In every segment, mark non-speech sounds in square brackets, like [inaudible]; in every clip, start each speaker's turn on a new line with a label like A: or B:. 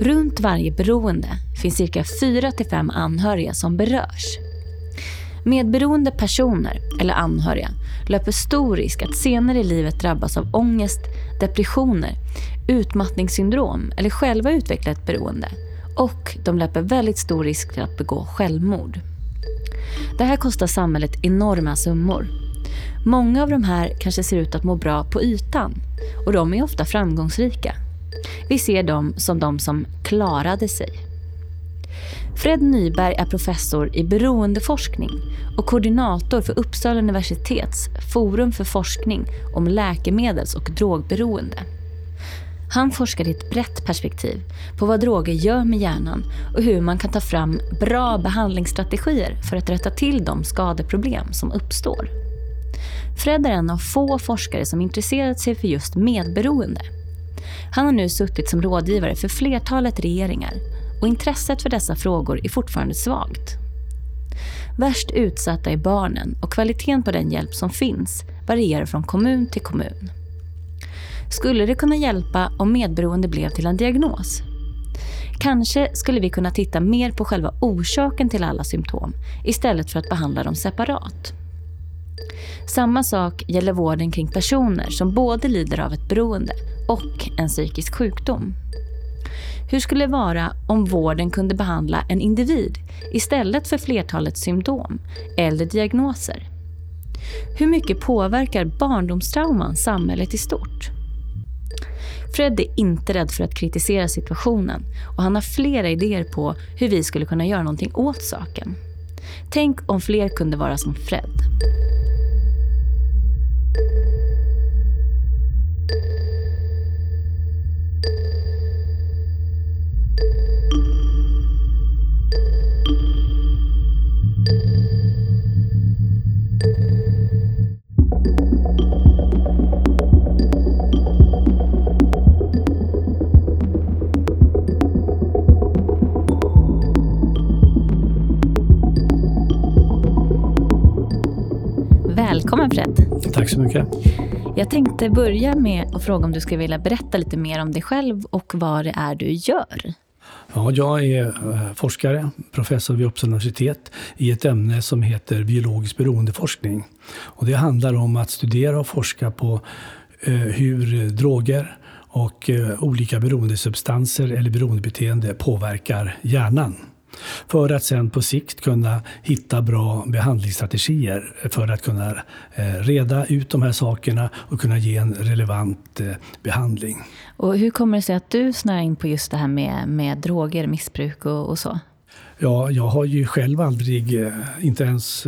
A: Runt varje beroende finns cirka 4-5 anhöriga som berörs. Medberoende personer eller anhöriga löper stor risk att senare i livet drabbas av ångest, depressioner, utmattningssyndrom eller själva utveckla ett beroende. Och de löper väldigt stor risk till att begå självmord. Det här kostar samhället enorma summor. Många av de här kanske ser ut att må bra på ytan och de är ofta framgångsrika. Vi ser dem som de som klarade sig. Fred Nyberg är professor i beroendeforskning och koordinator för Uppsala universitets Forum för forskning om läkemedels och drogberoende. Han forskar i ett brett perspektiv på vad droger gör med hjärnan och hur man kan ta fram bra behandlingsstrategier för att rätta till de skadeproblem som uppstår. Fred är en av få forskare som intresserat sig för just medberoende. Han har nu suttit som rådgivare för flertalet regeringar och intresset för dessa frågor är fortfarande svagt. Värst utsatta är barnen och kvaliteten på den hjälp som finns varierar från kommun till kommun. Skulle det kunna hjälpa om medberoende blev till en diagnos? Kanske skulle vi kunna titta mer på själva orsaken till alla symptom istället för att behandla dem separat. Samma sak gäller vården kring personer som både lider av ett beroende och en psykisk sjukdom. Hur skulle det vara om vården kunde behandla en individ istället för flertalet symptom eller diagnoser? Hur mycket påverkar barndomstrauman samhället i stort? Fred är inte rädd för att kritisera situationen och han har flera idéer på hur vi skulle kunna göra någonting åt saken. Tänk om fler kunde vara som Fred. Välkommen Fred.
B: Tack så mycket.
A: Jag tänkte börja med att fråga om du skulle vilja berätta lite mer om dig själv och vad det är du gör.
B: Ja, jag är eh, forskare, professor vid Uppsala universitet i ett ämne som heter biologisk beroendeforskning. Och det handlar om att studera och forska på eh, hur droger och eh, olika beroendesubstanser eller beroendebeteende påverkar hjärnan. För att sen på sikt kunna hitta bra behandlingsstrategier för att kunna eh, reda ut de här sakerna och kunna ge en relevant eh, behandling.
A: Och hur kommer det sig att du snöar in på just det här med, med droger, missbruk och, och så?
B: Ja, jag har ju själv aldrig, eh, inte ens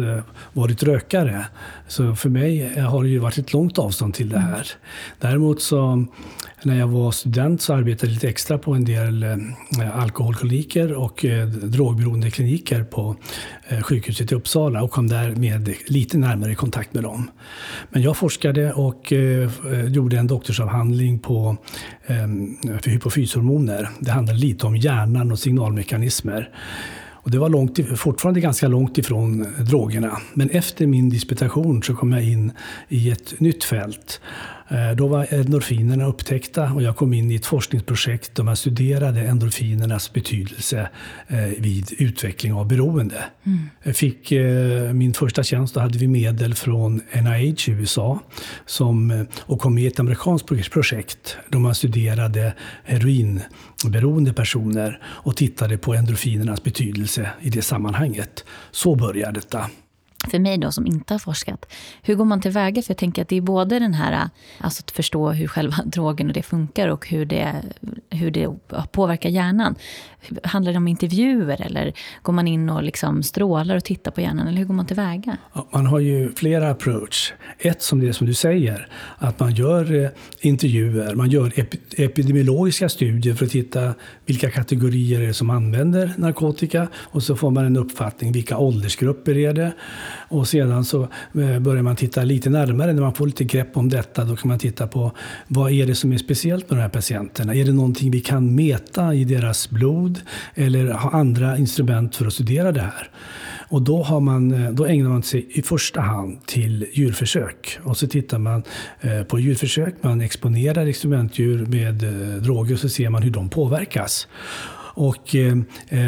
B: varit rökare. Så för mig har det ju varit ett långt avstånd till det här. Däremot så när jag var student så arbetade jag lite extra på en del eh, alkoholkliniker och eh, drogberoendekliniker på eh, sjukhuset i Uppsala och kom därmed lite närmare kontakt med dem. Men jag forskade och eh, gjorde en doktorsavhandling på eh, för hypofyshormoner. Det handlade lite om hjärnan och signalmekanismer. Och det var långt, fortfarande ganska långt ifrån drogerna. Men efter min disputation så kom jag in i ett nytt fält. Eh, då var endorfinerna upptäckta och jag kom in i ett forskningsprojekt där man studerade endorfinernas betydelse eh, vid utveckling av beroende. Mm. Jag fick eh, min första tjänst, då hade vi medel från NIH i USA som, och kom med i ett amerikanskt projekt då man studerade heroinberoende personer och tittade på endorfinernas betydelse i det sammanhanget. Så började detta
A: för mig då som inte har forskat, hur går man tillväga? För jag tänker att det är både den här, alltså att förstå hur själva [laughs] drogen och det funkar och hur det, hur det påverkar hjärnan. Handlar det om intervjuer eller går man in och liksom strålar och tittar på hjärnan? Eller hur går man tillväga?
B: Man har ju flera approach. Ett som det som du säger, att man gör eh, intervjuer, man gör epidemiologiska studier för att titta vilka kategorier är det som använder narkotika och så får man en uppfattning, vilka åldersgrupper är det? Och sedan så eh, börjar man titta lite närmare, när man får lite grepp om detta, då kan man titta på vad är det som är speciellt med de här patienterna? Är det någonting vi kan mäta i deras blod eller ha andra instrument för att studera det här? Och då, har man, eh, då ägnar man sig i första hand till djurförsök. Och så tittar man eh, på djurförsök, man exponerar experimentdjur med eh, droger och så ser man hur de påverkas. Och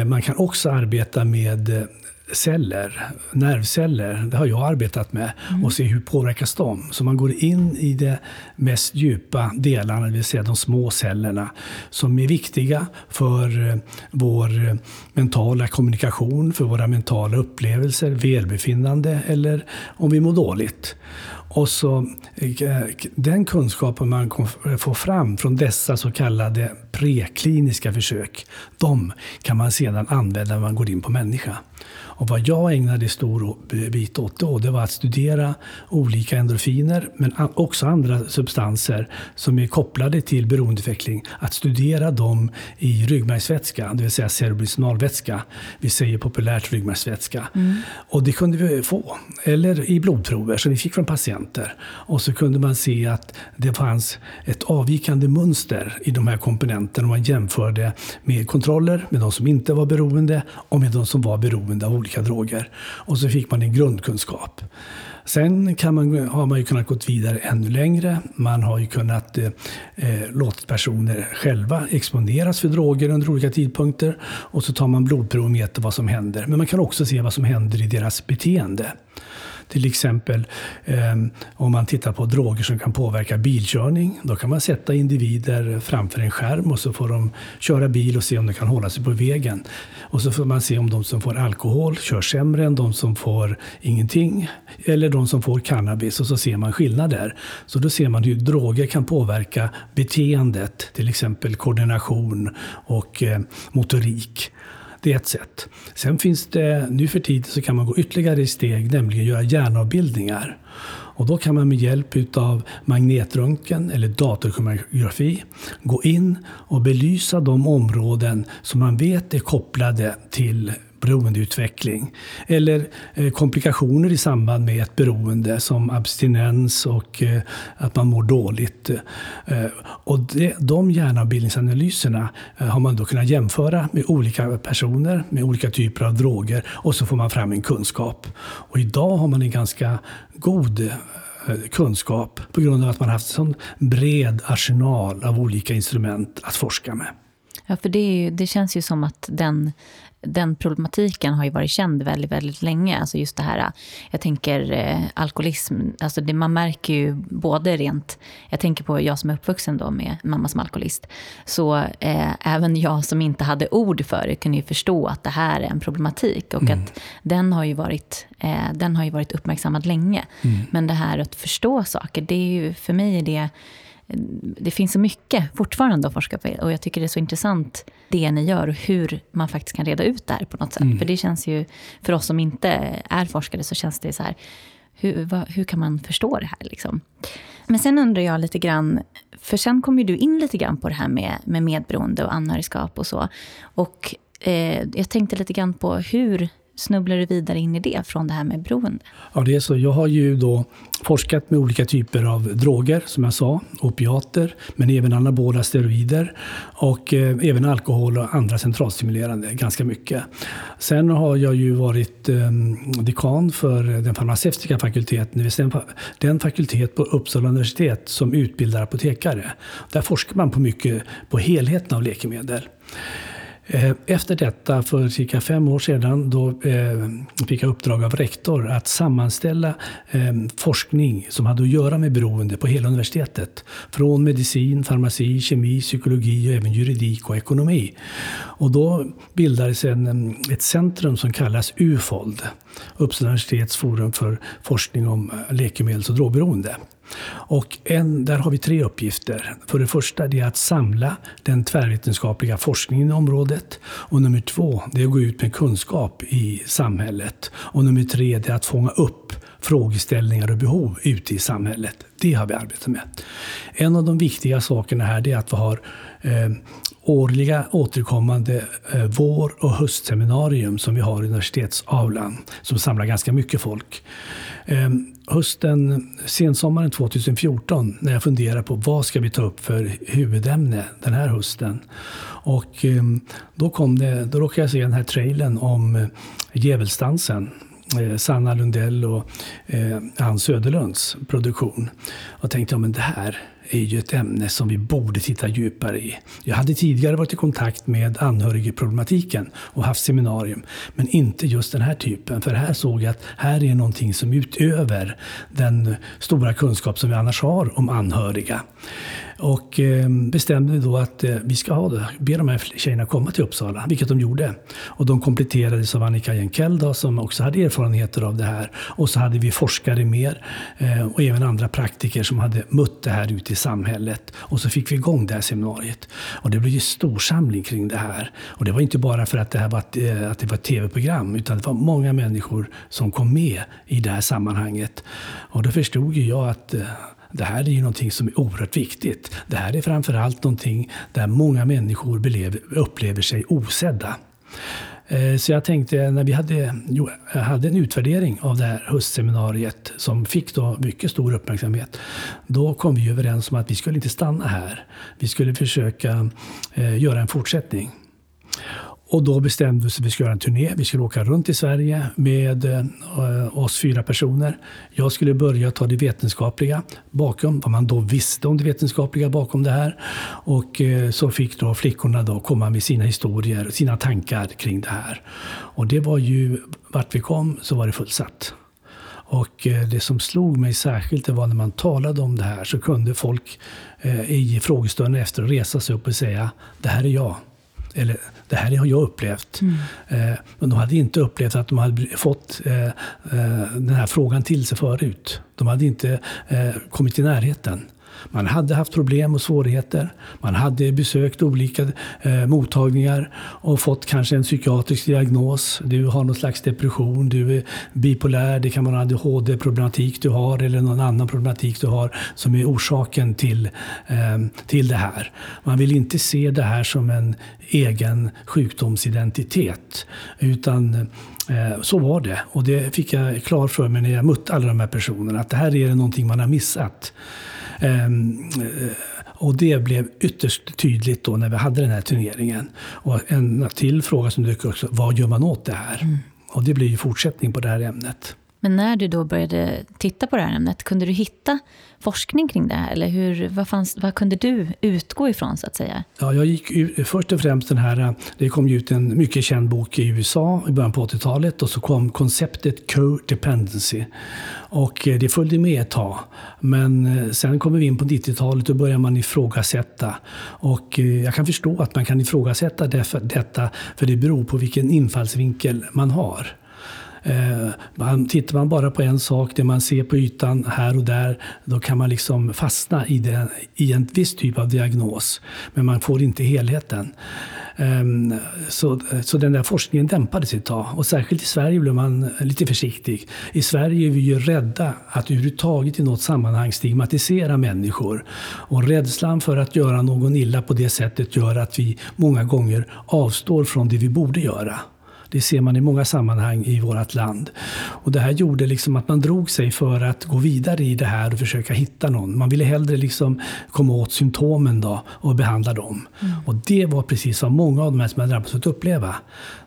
B: man kan också arbeta med celler, nervceller, det har jag arbetat med, mm. och se hur påverkas de. Så man går in i de mest djupa delarna, det vill säga de små cellerna, som är viktiga för eh, vår eh, mentala kommunikation, för våra mentala upplevelser, välbefinnande eller om vi mår dåligt. Och så eh, den kunskapen man får fram från dessa så kallade prekliniska försök, de kan man sedan använda när man går in på människa. Och vad jag ägnade stor bit åt då, det var att studera olika endorfiner, men också andra substanser som är kopplade till beroendeutveckling. Att studera dem i ryggmärgsvätska, det vill säga cerebrospinalvätska. Vi säger populärt ryggmärgsvätska. Mm. Och det kunde vi få, eller i blodprover som vi fick från patienter. Och så kunde man se att det fanns ett avvikande mönster i de här komponenterna. Man jämförde med kontroller, med de som inte var beroende och med de som var beroende av olika droger. Och så fick man en grundkunskap. Sen kan man, har man ju kunnat gå vidare ännu längre. Man har ju kunnat eh, eh låta personer själva exponeras för droger under olika tidpunkter. Och så tar man blodprov och mäter vad som händer. Men man kan också se vad som händer i deras beteende. Till exempel eh, om man tittar på droger som kan påverka bilkörning. Då kan man sätta individer framför en skärm och så får de köra bil och se om de kan hålla sig på vägen. Och så får man se om de som får alkohol kör sämre än de som får ingenting. Eller de som får cannabis och så ser man skillnader. Så då ser man hur droger kan påverka beteendet, till exempel koordination och eh, motorik. Det är ett sätt. Sen finns det, nu för tiden så kan man gå ytterligare i steg, nämligen göra hjärnavbildningar. Och då kan man med hjälp av magnetröntgen eller datortomografi gå in och belysa de områden som man vet är kopplade till beroendeutveckling. Eller eh, komplikationer i samband med ett beroende som abstinens och eh, att man mår dåligt. Eh, och det, de hjärnavbildningsanalyserna har man då kunnat jämföra med olika personer med olika typer av droger och så får man fram en kunskap. Och idag har man en ganska god kunskap på grund av att man haft en sån bred arsenal av olika instrument att forska med.
A: Ja, för det, ju, det, känns ju som att den den problematiken har ju varit känd väldigt, väldigt länge. Alltså just det här, jag tänker eh, alkoholism, alltså det, man märker ju både rent, jag tänker på jag som är uppvuxen då med mamma som alkoholist, så eh, även jag som inte hade ord för det kunde ju förstå att det här är en problematik och mm. att den har ju varit, eh, den har ju varit uppmärksammad länge. Mm. Men det här att förstå saker, det är ju, för mig är det det finns så mycket fortfarande att forska på och jag tycker det är så intressant det ni gör och hur man faktiskt kan reda ut det här på något sätt. Mm. För det känns ju, för oss som inte är forskare så känns det så här, hur, vad, hur kan man förstå det här liksom? Men sen undrar jag lite grann, för sen kom ju du in lite grann på det här med, med medberoende och anhörigskap och så. Och eh, jag tänkte lite grann på hur snubblar du vidare in i det från det här med beroende?
B: Ja, det är så. Jag har ju då forskat med olika typer av droger, som jag sa. Opiater, men även anabola steroider och eh, även alkohol och andra centralstimulerande, ganska mycket. Sen har jag ju varit eh, dekan för den farmaceutiska fakulteten, det vill säga den fakultet på Uppsala universitet som utbildar apotekare. Där forskar man på mycket på helheten av läkemedel. Eh, efter detta, för cirka fem år sedan, då eh, fick jag uppdrag av rektor att sammanställa eh, forskning som hade att göra med beroende på hela universitetet. Från medicin, farmaci, kemi, psykologi och även juridik och ekonomi. Och då bildades en, ett centrum som kallas UFOLD, Uppsala universitets forum för forskning om läkemedels och drogberoende. Och en, där har vi tre uppgifter. För det första det är att samla den tvärvetenskapliga forskningen i området. Och nummer två det är att gå ut med kunskap i samhället. Och nummer tre det är att fånga upp frågeställningar och behov ute i samhället. Det har vi arbetat med. En av de viktiga sakerna här är att vi har eh, årliga återkommande eh, vår och höstseminarium som vi har i universitetsaulan som samlar ganska mycket folk. Eh, hösten, sensommaren 2014 när jag funderar på vad ska vi ta upp för huvudämne den här hösten. Och eh, då, kom det, då råkade jag se den här trailern om eh, Djävulsdansen. Eh, Sanna Lundell och eh, Ann Söderlunds produktion. Och tänkte, ja men det här är ju ett ämne som vi borde titta djupare i. Jag hade tidigare varit i kontakt med anhörigproblematiken och haft seminarium, men inte just den här typen. För här såg jag att här är någonting som utöver den stora kunskap som vi annars har om anhöriga. Och ehm, bestämde då att eh, vi ska ha det, be de här tjejerna komma till Uppsala, vilket de gjorde. Och de kompletterades av Annika Jenkell som också hade erfarenheter av det här. Och så hade vi forskare mer eh, och även andra praktiker som hade mött det här ute i samhället. Och så fick vi igång det här seminariet. Och det blev ju storsamling kring det här. Och det var inte bara för att det här var ett, eh, att det var ett tv-program, utan det var många människor som kom med i det här sammanhanget. Och då förstod ju jag att det här är ju någonting som är oerhört viktigt. Det här är framförallt någonting där många människor upplever sig osedda. Eh, så jag tänkte, när vi hade, jo, hade en utvärdering av det här höstseminariet som fick då mycket stor uppmärksamhet. Då kom vi överens om att vi skulle inte stanna här. Vi skulle försöka eh, göra en fortsättning. Och då bestämde vi oss att vi skulle göra en turné. Vi skulle åka runt i Sverige med eh, oss fyra personer. Jag skulle börja ta det vetenskapliga bakom, vad man då visste om det vetenskapliga bakom det här. Och eh, så fick då flickorna då komma med sina historier, sina tankar kring det här. Och det var ju, vart vi kom så var det fullsatt. Och eh, det som slog mig särskilt det var när man talade om det här så kunde folk eh, i frågestunden efter resa sig upp och säga det här är jag. Eller det här har jag upplevt. Mm. Eh, men de hade inte upplevt att de hade fått eh, eh, den här frågan till sig förut. De hade inte eh, kommit i närheten. Man hade haft problem och svårigheter. Man hade besökt olika eh, mottagningar och fått kanske en psykiatrisk diagnos. Du har någon slags depression, du är bipolär, det kan vara en ADHD-problematik du har eller någon annan problematik du har som är orsaken till, eh, till det här. Man vill inte se det här som en egen sjukdomsidentitet utan eh, så var det. Och det fick jag klart för mig när jag mötte alla de här personerna. Att det här är någonting man har missat. Ehm, eh, och det blev ytterst tydligt då när vi hade den här turneringen. Och en till fråga som dök upp också, vad gör man åt det här? Mm. Och det blir ju fortsättning på det här ämnet.
A: Men när du då började titta på det här ämnet, kunde du hitta forskning kring det här? Eller hur, vad, fanns, vad kunde du utgå ifrån så att säga?
B: Ja, jag gick först och främst den här, det kom ut en mycket känd bok i USA i början på 80-talet och så kom konceptet co-dependency. Och eh, det följde med ett tag. Men eh, sen kommer vi in på 90-talet och börjar man ifrågasätta. Och eh, jag kan förstå att man kan ifrågasätta detta, för det beror på vilken infallsvinkel man har. Eh, man, tittar man bara på en sak, det man ser på ytan här och där, då kan man liksom fastna i, det, i en viss typ av diagnos. Men man får inte helheten. Ehm, så, så den där forskningen dämpades ett tag. Och särskilt i Sverige blev man lite försiktig. I Sverige är vi ju rädda att överhuvudtaget i något sammanhang stigmatisera människor. Och rädslan för att göra någon illa på det sättet gör att vi många gånger avstår från det vi borde göra. Det ser man i många sammanhang i vårt land. Och det här gjorde liksom att man drog sig för att gå vidare i det här och försöka hitta någon. Man ville hellre liksom komma åt symptomen då och behandla dem. Mm. Och det var precis vad många av de här som hade drabbats fått uppleva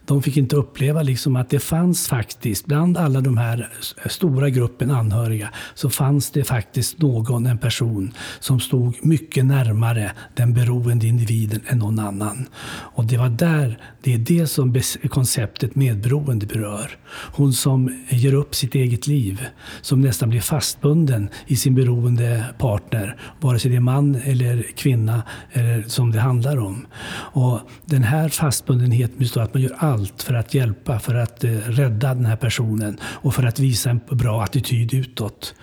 B: de fick inte uppleva liksom att det fanns faktiskt, bland alla de här stora gruppen anhöriga, så fanns det faktiskt någon, en person, som stod mycket närmare den beroende individen än någon annan. Och det var där, det är det som konceptet medberoende berör. Hon som ger upp sitt eget liv, som nästan blir fastbunden i sin beroende partner, vare sig det är man eller kvinna eller som det handlar om. Och den här fastbundenheten består av att man gör allt allt för att hjälpa, för att eh, rädda den här personen och för att visa en bra attityd utåt.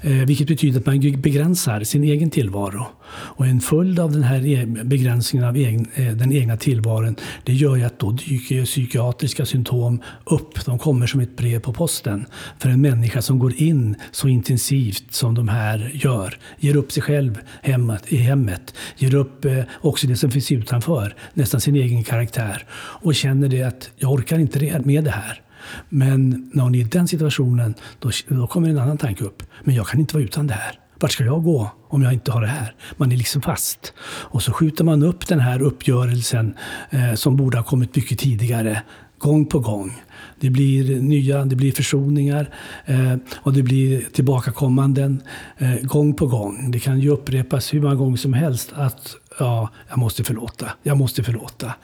B: Eh, vilket betyder att man begränsar sin egen tillvaro. Och en följd av den här e- begränsningen av egen, eh, den egna tillvaron det gör ju att då dyker psykiatriska symptom upp. De kommer som ett brev på posten för en människa som går in så intensivt som de här gör. Ger upp sig själv hemmet, i hemmet. Ger upp eh, också det som finns utanför, nästan sin egen karaktär. Och känner det att jag orkar inte med det här. Men när hon är i den situationen, då, då kommer en annan tanke upp. Men jag kan inte vara utan det här. Vart ska jag gå om jag inte har det här? Man är liksom fast. Och så skjuter man upp den här uppgörelsen eh, som borde ha kommit mycket tidigare, gång på gång. Det blir nya, det blir försoningar eh, och det blir tillbakakommanden eh, gång på gång. Det kan ju upprepas hur många gånger som helst att ja, jag måste förlåta, jag måste förlåta.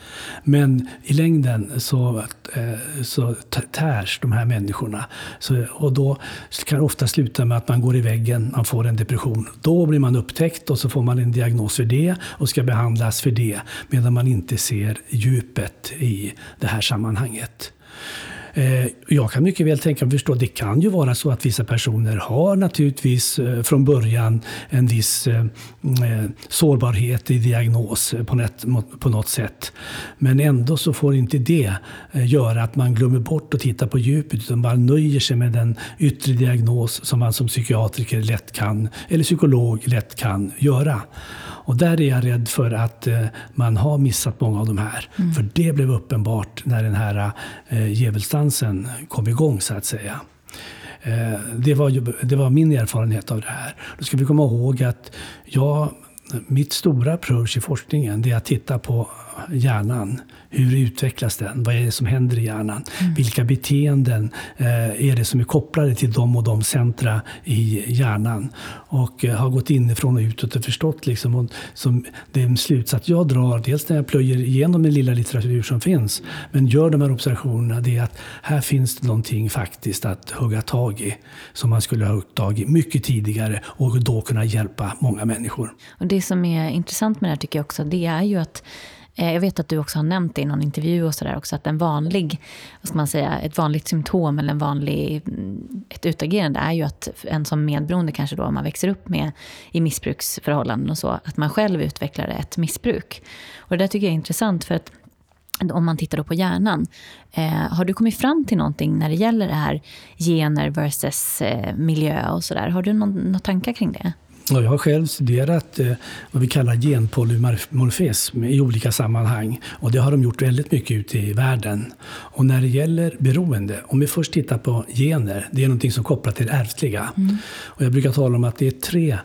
B: Men i längden så, eh, så tärs de här människorna. Så, och då kan det ofta sluta med att man går i väggen, man får en depression. Då blir man upptäckt och så får man en diagnos för det och ska behandlas för det. Medan man inte ser djupet i det här sammanhanget. Eh, jag kan mycket väl tänka mig förstå, det kan ju vara så att vissa personer har naturligtvis eh, från början en viss eh, sårbarhet i diagnos på något sätt. Men ändå så får inte det göra att man glömmer bort att titta på djupet utan bara nöjer sig med den yttre diagnos som man som psykiatriker lätt kan, eller psykolog lätt kan göra. Och där är jag rädd för att eh, man har missat många av de här. Mm. För det blev uppenbart när den här eh, djävulsdansen kom igång så att säga. Eh, det, var, det var min erfarenhet av det här. Då ska vi komma ihåg att jag, mitt stora approach i forskningen det är att titta på hjärnan. Hur utvecklas den? Vad är det som händer i hjärnan? Mm. Vilka beteenden eh, är det som är kopplade till de och de centra i hjärnan? Och eh, har gått inifrån och utåt och förstått liksom, och som den slutsats jag drar, dels när jag plöjer igenom den lilla litteratur som finns, men gör de här observationerna, det är att här finns det någonting faktiskt att hugga tag i som man skulle ha huggit tag i mycket tidigare och då kunna hjälpa många människor.
A: Och Det som är intressant med det här tycker jag också, det är ju att Eh, jag vet att du också har nämnt det i någon intervju och sådär också, att en vanlig, vad ska man säga, ett vanligt symptom eller en vanlig, mm, ett utagerande är ju att en som medberoende kanske då, om man växer upp med i missbruksförhållanden och så, att man själv utvecklar ett missbruk. Och det där tycker jag är intressant för att om man tittar då på hjärnan. Eh, har du kommit fram till någonting när det gäller det här gener versus eh, miljö och sådär? Har du några tankar kring det?
B: Och jag har själv studerat eh, vad vi kallar genpolymorfism i olika sammanhang. Och det har de gjort väldigt mycket ute i världen. Och när det gäller beroende, om vi först tittar på gener, det är någonting som kopplar till ärftliga. Mm. Och jag brukar tala om att det är tre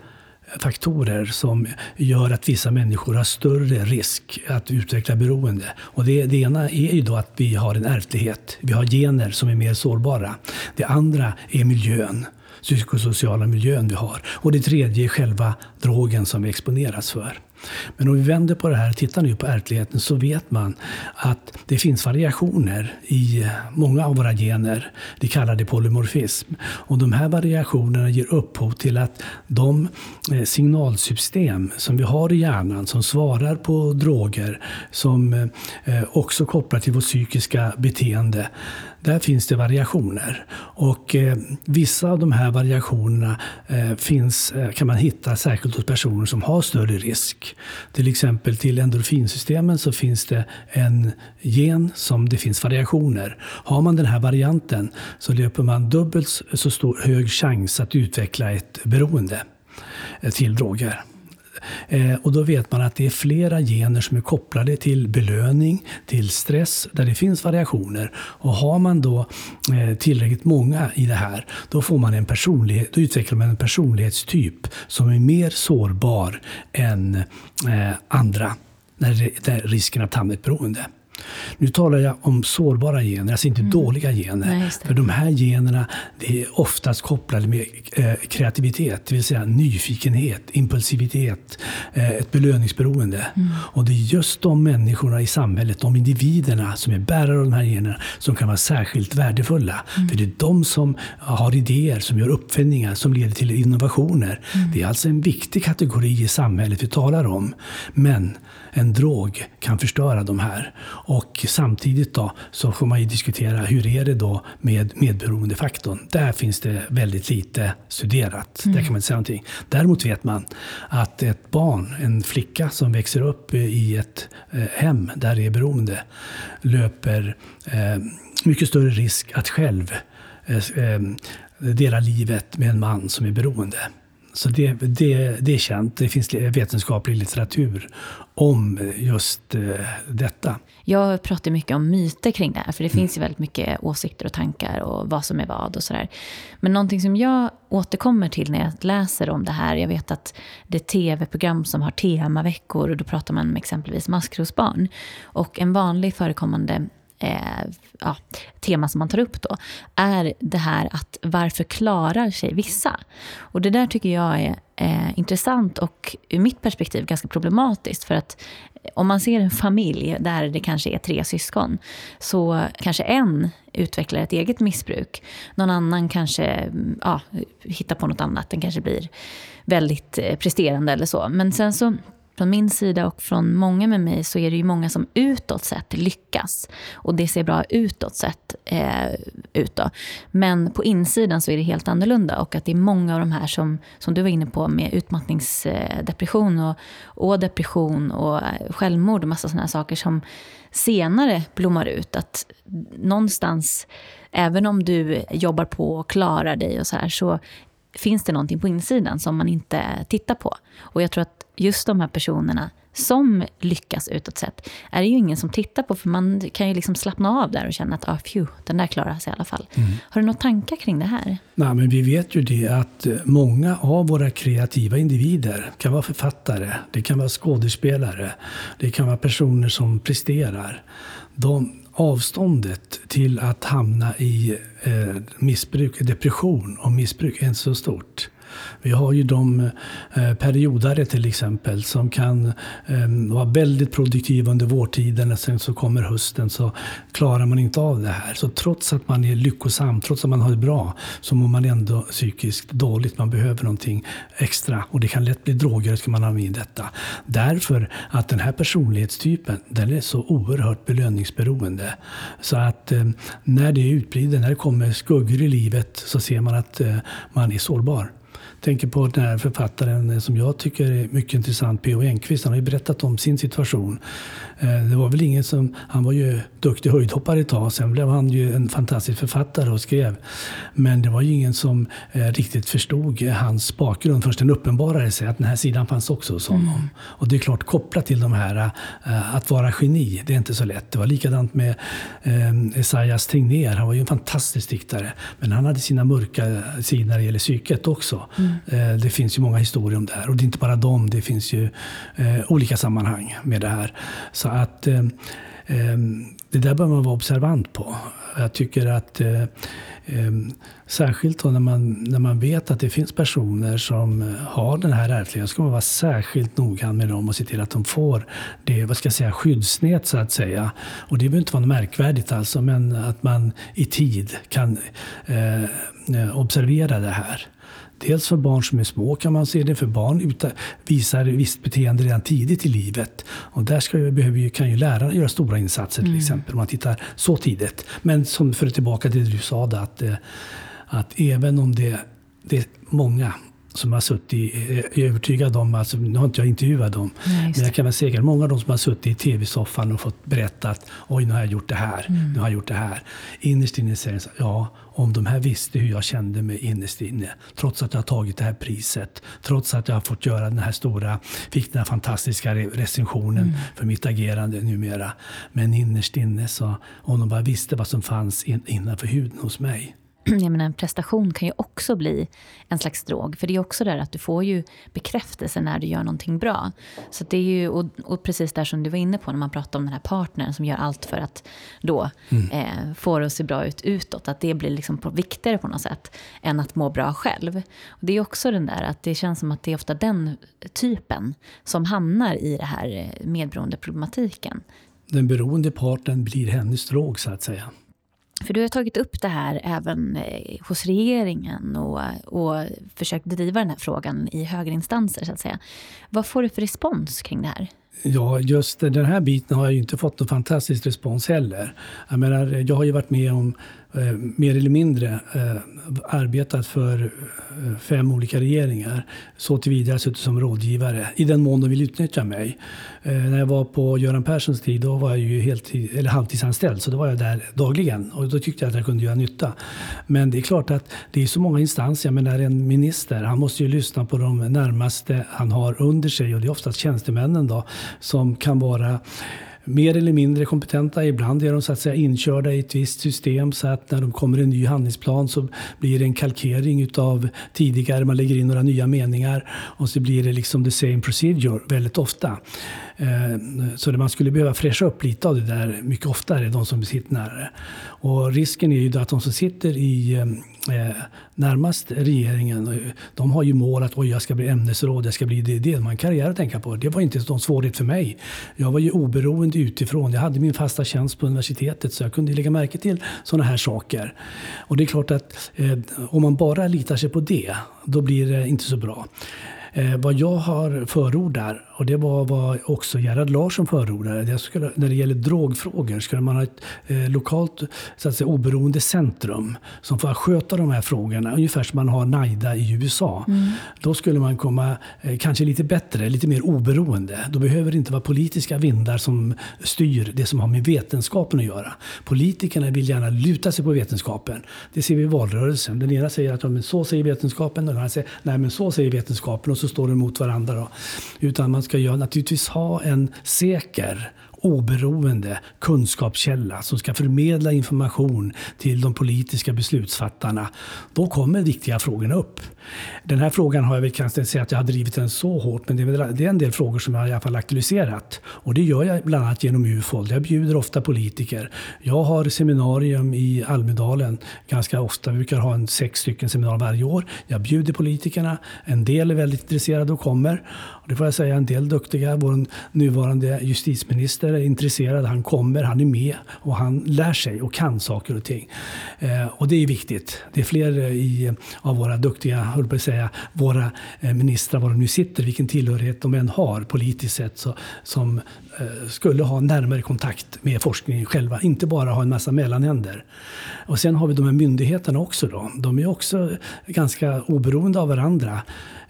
B: faktorer som gör att vissa människor har större risk att utveckla beroende. Och det, det ena är ju då att vi har en ärftlighet. Vi har gener som är mer sårbara. Det andra är miljön psykosociala miljön vi har. Och det tredje är själva drogen som vi exponeras för. Men om vi vänder på det här och tittar nu på ärftligheten så vet man att det finns variationer i många av våra gener. Vi kallar det polymorfism. Och de här variationerna ger upphov till att de eh, signalsystem som vi har i hjärnan som svarar på droger, som eh, eh, också kopplar till vårt psykiska beteende, där finns det variationer. Och eh, vissa av de här variationerna eh, finns, eh, kan man hitta särskilt hos personer som har större risk. Till exempel till endorfinsystemen så finns det en gen som det finns variationer. Har man den här varianten så löper man dubbelt så stor hög chans att utveckla ett beroende eh, till droger. Eh, och då vet man att det är flera gener som är kopplade till belöning, till stress, där det finns variationer. Och har man då eh, tillräckligt många i det här, då, får man en personlighet, då utvecklar man en personlighetstyp som är mer sårbar än eh, andra när, det, är risken att hamna i ett beroende. Nu talar jag om sårbara gener, alltså inte mm. dåliga gener. Nej, För de här generna det är oftast kopplade med eh, kreativitet, det vill säga nyfikenhet, impulsivitet, eh, ett belöningsberoende. Mm. Och det är just de människorna i samhället, de individerna som är bärare av de här generna, som kan vara särskilt värdefulla. Mm. För det är de som har idéer, som gör uppfinningar, som leder till innovationer. Mm. Det är alltså en viktig kategori i samhället vi talar om. Men en drog kan förstöra de här. Och samtidigt då så får man ju diskutera hur är det då med medberoendefaktorn. Där finns det väldigt lite studerat. Mm. Där kan man inte säga någonting. Däremot vet man att ett barn, en flicka som växer upp i ett eh, hem där det är beroende löper eh, mycket större risk att själv eh, dela livet med en man som är beroende. Så det, det, det är känt. Det finns vetenskaplig litteratur om just eh, detta.
A: Jag pratar mycket om myter kring det här, för det finns ju väldigt mycket åsikter och tankar och vad som är vad och sådär. Men någonting som jag återkommer till när jag läser om det här, jag vet att det är tv-program som har temaveckor och då pratar man om exempelvis maskrosbarn. Och en vanlig förekommande eh, ja, tema som man tar upp då, är det här att varför klarar sig vissa? Och det där tycker jag är eh, intressant och ur mitt perspektiv ganska problematiskt. För att eh, om man ser en familj där det kanske är tre syskon, så kanske en utvecklar ett eget missbruk. Någon annan kanske mm, ja, hittar på något annat. Den kanske blir väldigt eh, presterande eller så. Men sen så från min sida och från många med mig så är det ju många som utåt sett lyckas. Och det ser bra utåt sett eh, ut då. Men på insidan så är det helt annorlunda. Och att det är många av de här som, som du var inne på med utmattningsdepression och, och depression och eh, självmord och massa sådana saker som senare blommar ut. Att någonstans, även om du jobbar på och klarar dig och så här, så finns det någonting på insidan som man inte tittar på. Och jag tror att just de här personerna som lyckas utåt sett är det ju ingen som tittar på för man kan ju liksom slappna av där och känna att ah, phew, den där klarar sig i alla fall. Mm. Har du några tankar kring det här?
B: Nej, men vi vet ju det att många av våra kreativa individer kan vara författare, det kan vara skådespelare, det kan vara personer som presterar. De, avståndet till att hamna i eh, missbruk, depression och missbruk är inte så stort. Vi har ju de eh, periodare till exempel som kan ehm, vara väldigt produktiva under vårtiden och sen så kommer hösten så klarar man inte av det här. Så trots att man är lyckosam, trots att man har det bra, så mår man ändå psykiskt dåligt. Man behöver någonting extra och det kan lätt bli droger ska man ha med detta. Därför att den här personlighetstypen, den är så oerhört belöningsberoende. Så att ehm, när det är utblivet, när det kommer skuggor i livet så ser man att eh, man är sårbar tänker på den här författaren som jag tycker är mycket intressant, P.O. Enquist. Han har ju berättat om sin situation. Eh, det var väl ingen som, han var ju duktig höjdhoppare ett tag, sen blev han ju en fantastisk författare och skrev. Men det var ju ingen som eh, riktigt förstod hans bakgrund förrän den uppenbarade sig att den här sidan fanns också hos honom. Mm. Och det är klart, kopplat till de här, eh, att vara geni, det är inte så lätt. Det var likadant med Esaias Tegnér, han var ju en fantastisk diktare. Men han hade sina mörka sidor när det gäller psyket också. Mm. Det finns ju många historier om det här. Och det är inte bara dem, det finns ju olika sammanhang med det här. Så att eh, eh, det där bör man vara observant på. Jag tycker att eh, eh, särskilt när man, när man vet att det finns personer som eh, har den här ärftligheten ska man vara särskilt noggrann med dem och se till att de får det vad ska jag säga, skyddsnät så att säga. Och det behöver inte vara något märkvärdigt alltså, men att man i tid kan eh, eh observera det här. Dels för barn som är små kan man se det, för barn visar visst beteende redan tidigt i livet. Och där ska, behöver kan ju lärarna göra stora insatser till mm. exempel, om man tittar så tidigt. Men som för tillbaka till det du sa, att, eh, att även om det, det är många som har suttit, är övertygad om, alltså, nu har inte jag intervjuat dem, Nej, men jag kan vara säker, många av dem som har suttit i tv-soffan och fått berätta att oj, nu har jag gjort det här, mm. nu har jag gjort det här. Innerst inne säger de ja, om de här visste hur jag kände mig innerst inne, trots att jag har tagit det här priset, trots att jag har fått göra den här stora, fick den här fantastiska recensionen mm. för mitt agerande numera. Men innerst inne, så, om de bara visste vad som fanns in, innanför huden hos mig, [clears throat]
A: jag menar, en prestation kan ju också bli en slags drog. För det är också där att du får ju bekräftelse när du gör någonting bra. Så det är ju, och, och precis där som du var inne på när man pratar om den här partnern som gör allt för att då mm. eh, få det att se bra ut utåt. Att det blir liksom på, viktigare på något sätt än att må bra själv. Och det är också den där att det känns som att det är ofta den typen som hamnar i det här eh, medberoendeproblematiken.
B: Den beroende parten blir hennes drog så att säga.
A: För du har tagit upp det här även eh, hos regeringen och, och försökt driva den här frågan i högre instanser. Så att säga. Vad får du för respons kring det här?
B: Ja, just den här biten har jag inte fått någon fantastisk respons heller. Jag, menar, jag har ju varit med om eh, mer eller mindre eh, arbetat för eh, fem olika regeringar. Så tillvida jag suttit som rådgivare, i den mån de vill utnyttja mig. Eh, när jag var på Göran Perssons tid, då var jag ju heltid, eller halvtidsanställd, så då var jag där dagligen. Och då tyckte jag att jag kunde göra nytta. Men det är klart att det är så många instanser. Jag menar, en minister, han måste ju lyssna på de närmaste han har under sig. Och det är oftast tjänstemännen då, som kan vara mer eller mindre kompetenta. Ibland är de så att säga inkörda i ett visst system så att när de kommer en ny handlingsplan så blir det en kalkering utav tidigare. Man lägger in några nya meningar och så blir det liksom the same procedure väldigt ofta. Eh, så man skulle behöva fräscha upp lite av det där mycket oftare, de som sitter nära Och risken är ju då att de som sitter i eh, eh, närmast regeringen, eh, de har ju mål att Oj, jag ska bli ämnesråd, jag ska bli det, det. Man har en karriär att tänka på. Det var inte någon svårighet för mig. Jag var ju oberoende utifrån. Jag hade min fasta tjänst på universitetet så jag kunde lägga märke till sådana här saker. Och det är klart att eh, om man bara litar sig på det, då blir det inte så bra. Eh, vad jag har förordar, och det var vad också Gerhard Larsson förordade, det skulle, när det gäller drogfrågor skulle man ha ett eh, lokalt så att säga, oberoende centrum som får sköta de här frågorna, ungefär som man har NIDA i USA. Mm. Då skulle man komma eh, kanske lite bättre, lite mer oberoende. Då behöver det inte vara politiska vindar som styr det som har med vetenskapen att göra. Politikerna vill gärna luta sig på vetenskapen. Det ser vi i valrörelsen. Den ena säger att ja, men så säger vetenskapen, den andra säger nej men så säger vetenskapen. Och så står de mot varandra. Då. Utan man ska ju naturligtvis ha en säker oberoende kunskapskälla som ska förmedla information till de politiska beslutsfattarna. Då kommer viktiga frågorna upp. Den här frågan har jag väl kanske säga att jag har drivit den så hårt, men det är, det är en del frågor som jag i alla fall aktualiserat. Och det gör jag bland annat genom UFOL. Jag bjuder ofta politiker. Jag har seminarium i Almedalen ganska ofta. Vi brukar ha en sex stycken seminarier varje år. Jag bjuder politikerna. En del är väldigt intresserade och kommer. Det får jag säga, en del duktiga. Vår nuvarande justitieminister är intresserad. Han kommer, han är med och han lär sig och kan saker och ting. Eh, och det är viktigt. Det är fler eh, i, av våra duktiga höll på att säga, våra eh, ministrar, var de nu sitter, vilken tillhörighet de än har politiskt sett, så, som eh, skulle ha närmare kontakt med forskningen själva, inte bara ha en massa mellanhänder. Och sen har vi de här myndigheterna också. Då. De är också ganska oberoende av varandra.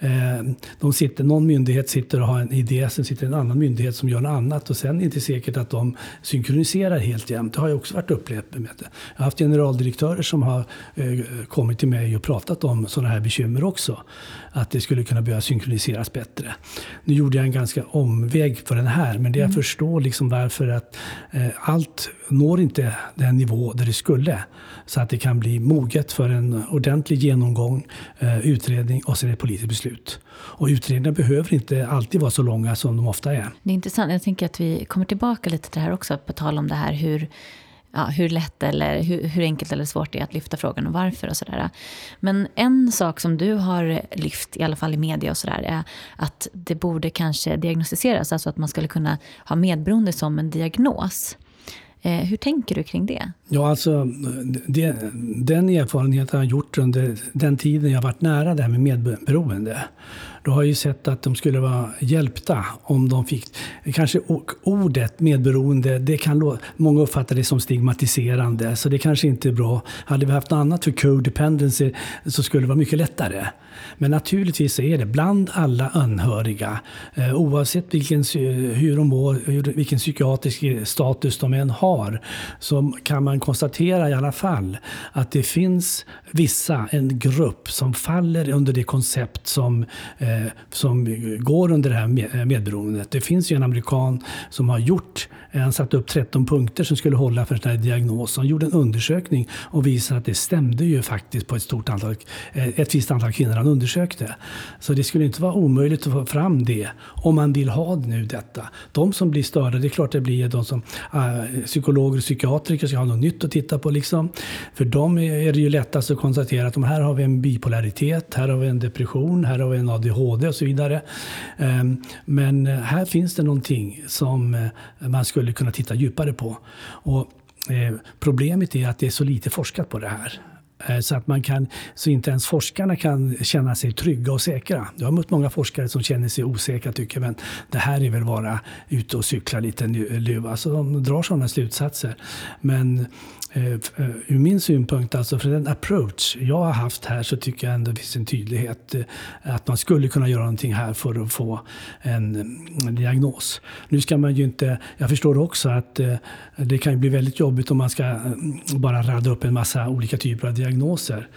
B: Eh, de sitter, någon myndighet sitter och har en idé, sen sitter en annan myndighet som gör något annat och sen är det inte säkert att de synkroniserar helt jämt. Det har jag också varit upplevt med. Jag har haft generaldirektörer som har eh, kommit till mig och pratat om sådana här bekymmer också. Att det skulle kunna behöva synkroniseras bättre. Nu gjorde jag en ganska omväg för den här, men det jag mm. förstår liksom varför att eh, allt når inte den nivå där det skulle. Så att det kan bli moget för en ordentlig genomgång, eh, utredning och sen ett politiskt beslut. Och utredningar behöver inte alltid vara så långa som de ofta är.
A: Det är intressant. Jag tänker att vi kommer tillbaka lite till det här också, på tal om det här hur ja, hur lätt eller hur, hur, enkelt eller svårt det är att lyfta frågan och varför och sådär. Men en sak som du har lyft, i alla fall i media och sådär, är att det borde kanske diagnostiseras, alltså att man skulle kunna ha medberoende som en diagnos. Eh, hur tänker du kring det?
B: Ja, alltså, det, den erfarenheten jag har gjort under den tiden jag varit nära det här med medberoende. Då har jag ju sett att de skulle vara hjälpta om de fick... Kanske ordet medberoende, det kan många uppfatta det som stigmatiserande, så det kanske inte är bra. Hade vi haft något annat för codependency så skulle det vara mycket lättare. Men naturligtvis är det bland alla anhöriga, eh, oavsett vilken, hur de mår, vilken psykiatrisk status de än har, så kan man konstatera i alla fall att det finns vissa, en grupp som faller under det koncept som, eh, Eh, som går under det här eh, medberoendet. Det finns ju en amerikan som har gjort, eh, han satte upp 13 punkter som skulle hålla för den här diagnosen. Han gjorde en undersökning och visade att det stämde ju faktiskt på ett stort antal, ett visst antal kvinnor han undersökte. Så det skulle inte vara omöjligt att få fram det om man vill ha nu detta. De som blir störda, det är klart det blir de som äh, psykologer och psykiatriker ska ha något nytt att titta på. Liksom. För dem är det ju lättast att konstatera att de här har vi en bipolaritet, här har vi en depression, här har vi en ADHD och så vidare. Ehm, men här finns det någonting som eh, man skulle kunna titta djupare på. Och eh, Problemet är att det är så lite forskat på det här. Eh, så att man kan, så inte ens forskarna kan känna sig trygga och säkra. Jag har mött många forskare som känner sig osäkra tycker men det här är väl bara ute och cykla lite nu. Alltså de drar sådana slutsatser. Men Eh, eh, ur min synpunkt, alltså för den approach jag har haft här så tycker jag ändå det finns en tydlighet eh, att man skulle kunna göra någonting här för att få en, en diagnos. Nu ska man ju inte, jag förstår också att det kan bli väldigt jobbigt om man ska mm, bara radda upp en massa olika typer av diagnoser.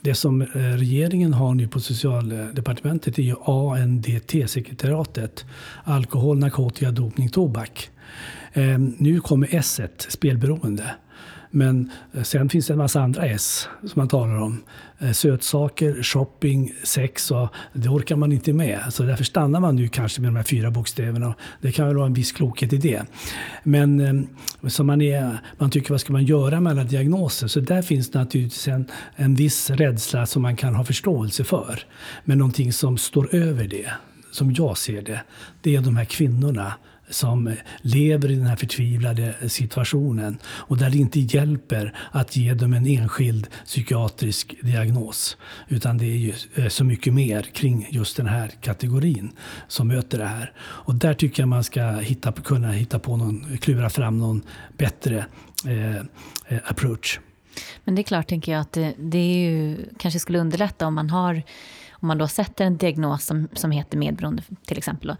B: Det som regeringen har nu på socialdepartementet är ju ANDT-sekretariatet. Alkohol, narkotika, dopning, tobak. Eh, nu kommer S, spelberoende. Men eh, sen finns det en massa andra S som man talar om. Eh, sötsaker, shopping, sex och det orkar man inte med. Så därför stannar man nu kanske med de här fyra bokstäverna. Det kan väl vara en viss klokhet i det. Men ehm, så man, är, man tycker vad ska man göra med alla diagnoser? Så där finns det naturligtvis en, en viss rädsla som man kan ha förståelse för. Men någonting som står över det, som jag ser det, det är de här kvinnorna som eh, lever i den här förtvivlade eh, situationen och där det inte hjälper att ge dem en enskild psykiatrisk diagnos. Utan det är ju eh, så mycket mer kring just den här kategorin som möter det här. Och där tycker jag man ska hitta, kunna hitta på någon, klura fram någon bättre eh, approach.
A: Men det är klart, tänker jag, att det, det är ju, kanske skulle underlätta om man har om man då sätter en diagnos som, som heter medberoende till exempel. Då,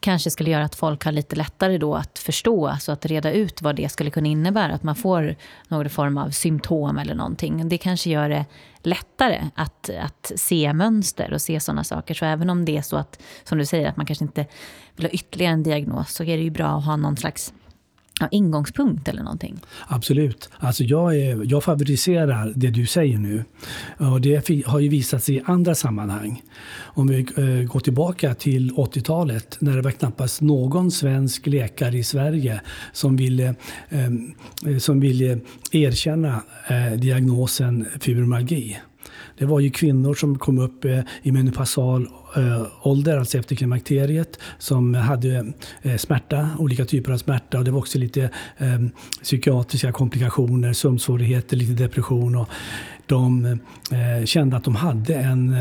A: kanske skulle göra att folk har lite lättare då att förstå, alltså att reda ut vad det skulle kunna innebära. Att man får någon form av symptom eller någonting. Det kanske gör det lättare att, att se mönster och se sådana saker. Så även om det är så att, som du säger, att man kanske inte vill ha ytterligare en diagnos, så är det ju bra att ha någon slags ja, ingångspunkt eller någonting?
B: Absolut. Alltså jag, är, jag favoriserar det du säger nu. Och det har ju visat sig i andra sammanhang. Om vi eh, går tillbaka till 80-talet när det var knappast någon svensk läkare i Sverige som ville, eh, eh, som ville erkänna diagnosen fibromyalgi. Det var ju kvinnor som kom upp eh, i menopausal eh, ålder, alltså efter klimakteriet, som hade eh, smärta, olika typer av smärta. Och det var också lite psykiatriska komplikationer, sömnsvårigheter, lite depression. Och de kände att de hade en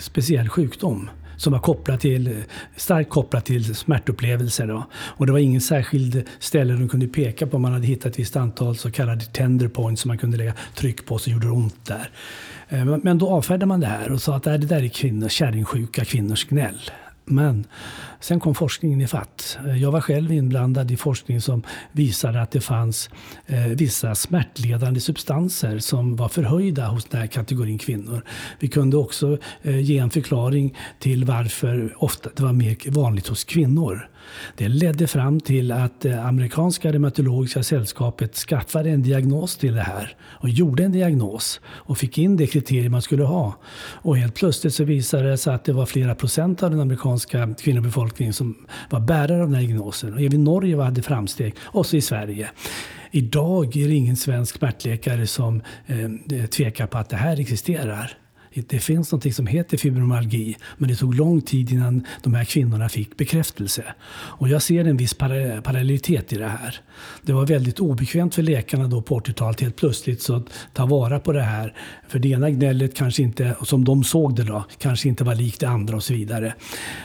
B: speciell sjukdom som var kopplat till, starkt kopplad till smärtupplevelser. Då. Och det var ingen särskild ställe de kunde peka på. Man hade hittat ett visst antal så kallade tender points som man kunde lägga tryck på så gjorde det ont där. Eh, men då avfärdade man det här och sa att det där är kvinnors, kärringsjuka kvinnors gnäll. Men sen kom forskningen i fatt. Eh, jag var själv inblandad i forskning som visade att det fanns eh, vissa smärtledande substanser som var förhöjda hos den här kategorin kvinnor. Vi kunde också eh, ge en förklaring till varför ofta det var mer vanligt hos kvinnor. Det ledde fram till att det amerikanska reumatologiska sällskapet skaffade en diagnos till det här och gjorde en diagnos och fick in det kriterium man skulle ha. Och helt plötsligt så visade det sig att det var flera procent av den amerikanska kvinnobefolkningen som var bärare av den här diagnosen. Och även Norge hade framsteg, och så i Sverige. Idag är det ingen svensk smärtläkare som eh, tvekar på att det här existerar. Det finns något som heter fibromyalgi, men det tog lång tid innan de här kvinnorna fick bekräftelse. Och jag ser en viss parallellitet i det här. Det var väldigt obekvämt för läkarna då på 80-talet helt plötsligt så att ta vara på det här. För det ena gnället kanske inte, som de såg det då, kanske inte var likt det andra och så vidare.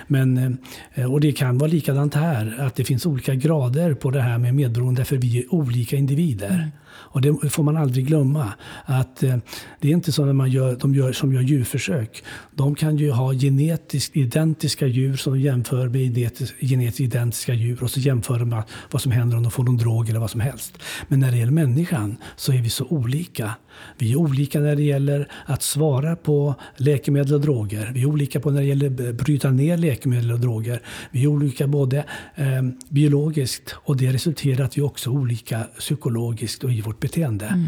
B: Men, eh, och det kan vara likadant här, att det finns olika grader på det här med medberoende för vi är olika individer. Mm. Och det får man aldrig glömma. Att eh, det är inte så när man gör, de gör, som gör djurförsök. De kan ju ha genetiskt identiska djur som de jämför med genetiskt identiska djur och så jämför de vad som händer om de får någon drog eller vad som helst. Men när det gäller människan så är vi så olika. Vi är olika när det gäller att svara på läkemedel och droger. Vi är olika på när det gäller att bryta ner läkemedel och droger. Vi är olika både eh, biologiskt och det resulterar att vi också är olika psykologiskt och i vårt beteende. Mm.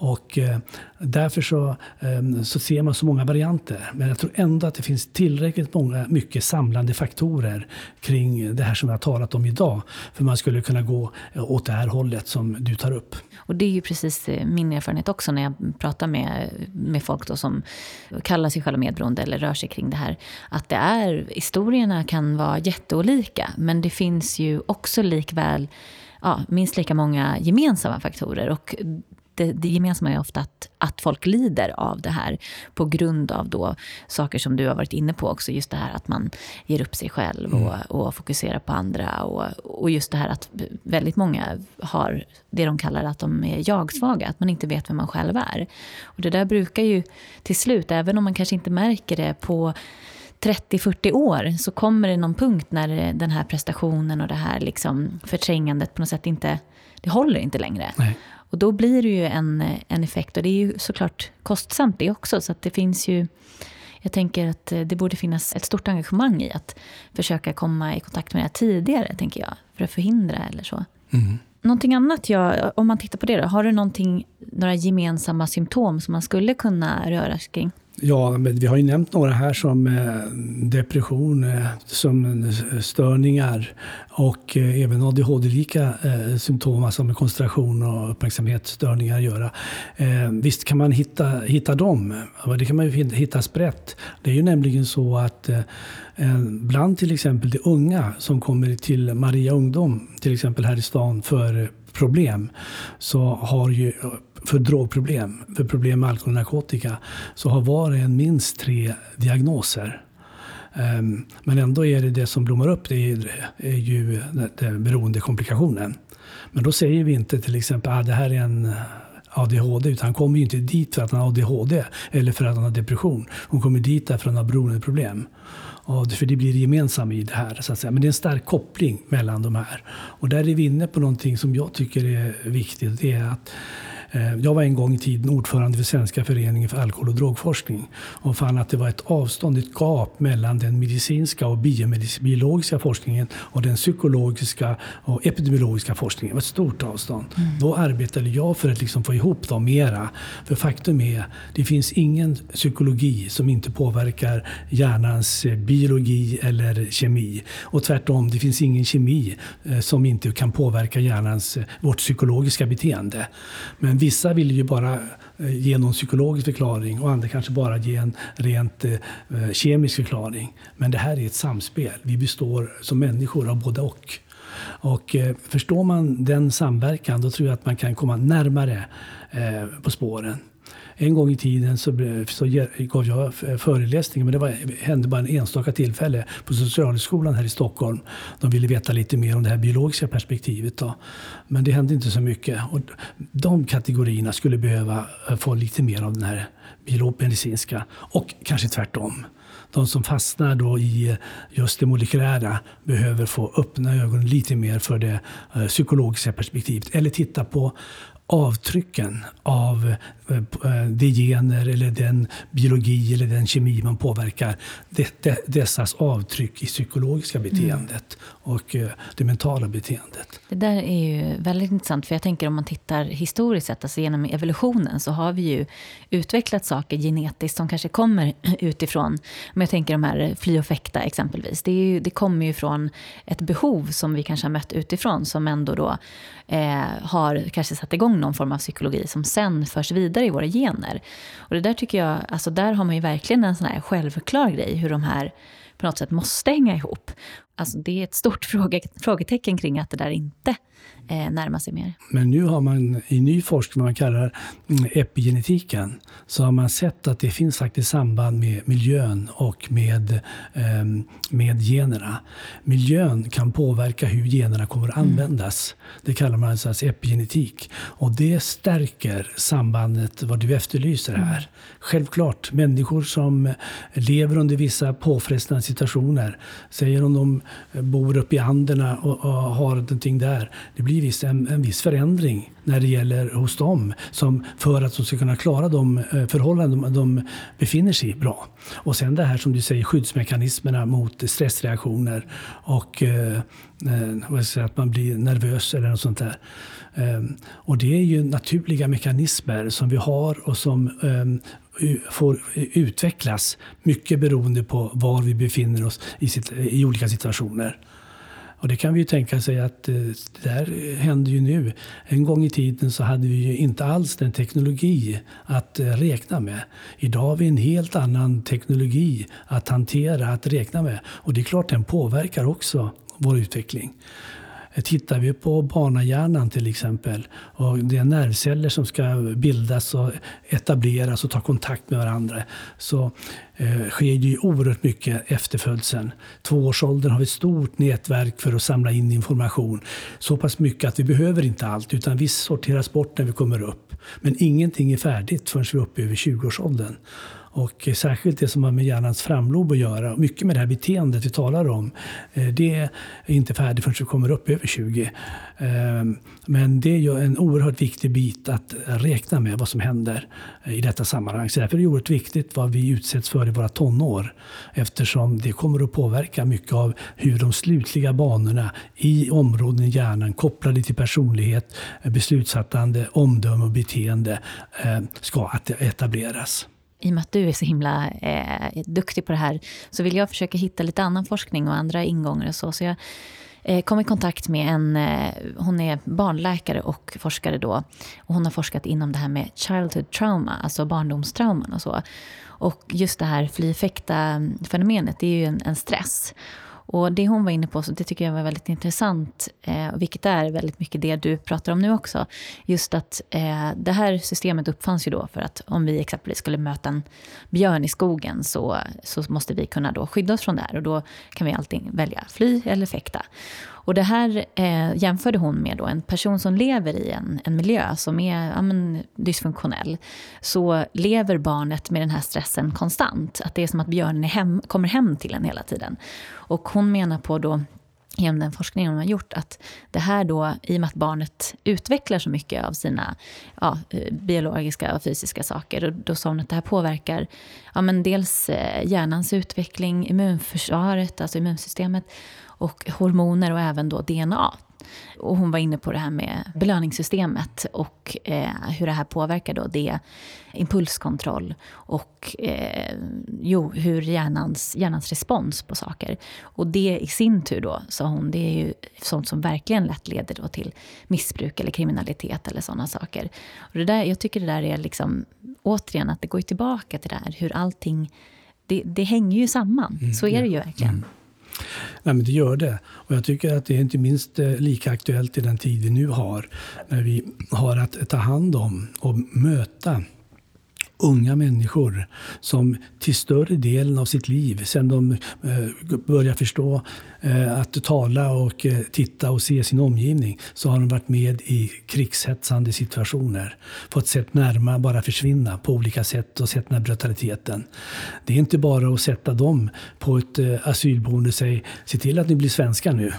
B: Och eh, därför så, eh, så ser man så många varianter. Men jag tror ändå att det finns tillräckligt många, mycket samlande faktorer kring det här som vi har talat om idag. För man skulle kunna gå eh, åt det här hållet som du tar upp.
A: Och det är ju precis eh, min erfarenhet också när jag pratar med, med folk då som kallar sig själva medberoende eller rör sig kring det här. Att det är, historierna kan vara jätteolika men det finns ju också likväl ja, minst lika många gemensamma faktorer. Och det, det gemensamma är ofta att, att folk lider av det här på grund av då saker som du har varit inne på också. Just det här att man ger upp sig själv och, mm. och fokuserar på andra. Och, och just det här att väldigt många har det de kallar att de är jag-svaga. Att man inte vet vem man själv är. Och det där brukar ju till slut, även om man kanske inte märker det på 30-40 år så kommer det någon punkt när den här prestationen och det här liksom förträngandet på något sätt inte, det håller inte längre. Nej. Och då blir det ju en, en effekt och det är ju såklart kostsamt det också. Så att det finns ju Jag tänker att det borde finnas ett stort engagemang i att försöka komma i kontakt med det här tidigare, tänker jag, för att förhindra eller så. Mm. Någonting annat, jag, om man tittar på det då, har du några gemensamma symptom som man skulle kunna röra sig kring?
B: Ja, men vi har ju nämnt några här som eh, depression, eh, sömnstörningar som störningar och eh, även ADHD-lika symptom alltså som koncentration och uppmärksamhetsstörningar att göra. Visst kan man hitta, hitta dem, det kan man ju hitta sprätt. Det är ju nämligen så att bland till exempel de unga som kommer till Maria Ungdom, till exempel här i stan, för problem så har ju för drogproblem, för problem med alkohol och narkotika, så har var och en minst tre diagnoser. Ehm, men ändå är det det som blommar upp, det är, är ju den beroendekomplikationen. Men då säger vi inte till exempel att ah, det här är en eh, ADHD, utan han kommer ju inte dit för att han har ADHD eller för att han har depression. Hon kommer dit därför att han har beroendeproblem. Och för det blir gemensamt i det här. Så att säga. Men det är en stark koppling mellan de här. Och där är vi inne på någonting som jag tycker är viktigt. Det är att jag var en gång i tiden ordförande för Svenska föreningen för alkohol och drogforskning och fann att det var ett avstånd, ett gap mellan den medicinska och biologiska forskningen och den psykologiska och epidemiologiska forskningen. Det var ett stort avstånd. Mm. Då arbetade jag för att liksom få ihop dem mera. För faktum är, det finns ingen psykologi som inte påverkar hjärnans eh, biologi eller kemi. Och tvärtom, det finns ingen kemi eh, som inte kan påverka hjärnans, vårt psykologiska beteende. Men vissa vill ju bara eh, ge någon psykologisk förklaring och andra kanske bara ge en rent eh, kemisk förklaring. Men det här är ett samspel. Vi består som människor av både och. Och eh, förstår man den samverkan då tror jag att man kan komma närmare eh, på spåren. En gång i tiden så, så gav jag föreläsningar, men det var, hände bara en enstaka tillfälle på Socialhögskolan här i Stockholm. De ville veta lite mer om det här biologiska perspektivet. Då. Men det hände inte så mycket. Och de kategorierna skulle behöva eh, få lite mer av den här biomedicinska, och kanske tvärtom de som fastnar då i eh, just det molekylära behöver få öppna ögonen lite mer för det eh, psykologiska perspektivet. Eller titta på avtrycken av de gener eller den biologi eller den kemi man påverkar. dessas avtryck i psykologiska beteendet mm. och eh, det mentala beteendet.
A: Det där är ju väldigt intressant. För jag tänker om man tittar historiskt sett, alltså genom evolutionen, så har vi ju utvecklat saker genetiskt som kanske kommer [clears throat] utifrån. Om jag tänker de här fly och fäkta exempelvis. Det, ju, det kommer ju från ett behov som vi kanske har mött utifrån som ändå då eh, har kanske satt igång någon form av psykologi som sen förs vidare i våra gener. Och det där tycker jag, alltså där har man ju verkligen en sån här självklar grej, hur de här på något sätt måste hänga ihop. Alltså det är ett stort [laughs] fråge, frågetecken kring att det där inte eh, närma sig mer.
B: Men nu har man i ny forskning, vad man kallar mm, epigenetiken, så har man sett att det finns faktiskt samband med miljön och med, eh, med generna. Miljön kan påverka hur generna kommer att mm. användas. Mm. Det kallar man alltså epigenetik. Och det stärker sambandet, vad du efterlyser här. Mm. Självklart, människor som lever under vissa påfrestande situationer, säger om de Eh, bor uppe i Anderna och, och har någonting där, det blir viss, en, en viss förändring när det gäller hos dem som för att de ska kunna klara de eh, förhållanden de, de befinner sig i bra. Och sen det här som du säger, skyddsmekanismerna mot stressreaktioner och eh, eh säga, att man blir nervös eller något sånt där. Eh, och det är ju naturliga mekanismer som vi har och som eh, får utvecklas mycket beroende på var vi befinner oss i, sitt, i olika situationer. Och det kan vi ju tänka sig att eh, det där händer ju nu. En gång i tiden så hade vi ju inte alls den teknologi att eh, räkna med. Idag har vi en helt annan teknologi att hantera, att räkna med. Och det är klart den påverkar också vår utveckling. Eh, tittar vi på barnahjärnan till exempel, och det är nervceller som ska bildas och etableras och ta kontakt med varandra, så eh, sker ju oerhört mycket efter födseln. Tvåårsåldern har vi ett stort nätverk för att samla in information. Så pass mycket att vi behöver inte allt, utan vi sorteras bort när vi kommer upp. Men ingenting är färdigt förrän vi är uppe över 20-årsåldern. Och särskilt det som har med hjärnans framlob att göra, mycket med det här beteendet vi talar om, eh, det är inte färdigt förrän vi kommer upp över 20. Ehm, men det är ju en oerhört viktig bit att räkna med vad som händer eh, i detta sammanhang. Så därför är det oerhört viktigt vad vi utsätts för i våra tonår. Eftersom det kommer att påverka mycket av hur de slutliga banorna i områden i hjärnan kopplade till personlighet, beslutsfattande, omdöme och beteende eh, ska etableras
A: i och med att du är så himla eh, duktig på det här så vill jag försöka hitta lite annan forskning och andra ingångar och så. Så jag eh, kom i kontakt med en, eh, hon är barnläkare och forskare då. Och hon har forskat inom det här med childhood trauma, alltså barndomstrauman och så. Och just det här fly mm, fenomenet, det är ju en, en stress. Och det hon var inne på, så det tycker jag var väldigt intressant, eh, vilket är väldigt mycket det du pratar om nu också. Just att eh, det här systemet uppfanns ju då för att om vi exempelvis skulle möta en björn i skogen så, så måste vi kunna då skydda oss från det här. Och då kan vi alltid välja fly eller fäkta. Och det här eh, jämförde hon med då en person som lever i en, en miljö som är ja, men, dysfunktionell. Så lever barnet med den här stressen konstant. Att det är som att björnen hem, kommer hem till en hela tiden. Och hon menar på då genom den forskningen hon har gjort, att det här då, i och med att barnet utvecklar så mycket av sina ja, eh, biologiska och fysiska saker, då sa hon att det här påverkar ja, men dels eh, hjärnans utveckling, immunförsvaret, alltså immunsystemet, och hormoner och även då DNA. Och hon var inne på det här med belöningssystemet och eh, hur det här påverkar då det, impulskontroll och eh, jo, hur hjärnans, hjärnans respons på saker. Och det i sin tur då, sa hon, det är ju sånt som verkligen lätt leder då till missbruk eller kriminalitet eller sådana saker. Och det där, jag tycker det där är liksom, återigen, att det går tillbaka till det här hur allting, det, det hänger ju samman. Mm, Så är det ju verkligen. Mm.
B: Nej, men det gör det. Och jag tycker att det är inte minst eh, lika aktuellt i den tid vi nu har. När vi har att ta hand om och möta unga människor som till större delen av sitt liv, sen de eh, börjar förstå eh, att tala och eh, titta och se sin omgivning, så har de varit med i krigshetsande situationer. Fått sett närma bara försvinna på olika sätt och sett den här brutaliteten. Det är inte bara att sätta dem på ett asylboende och säga se till att ni blir svenska nu.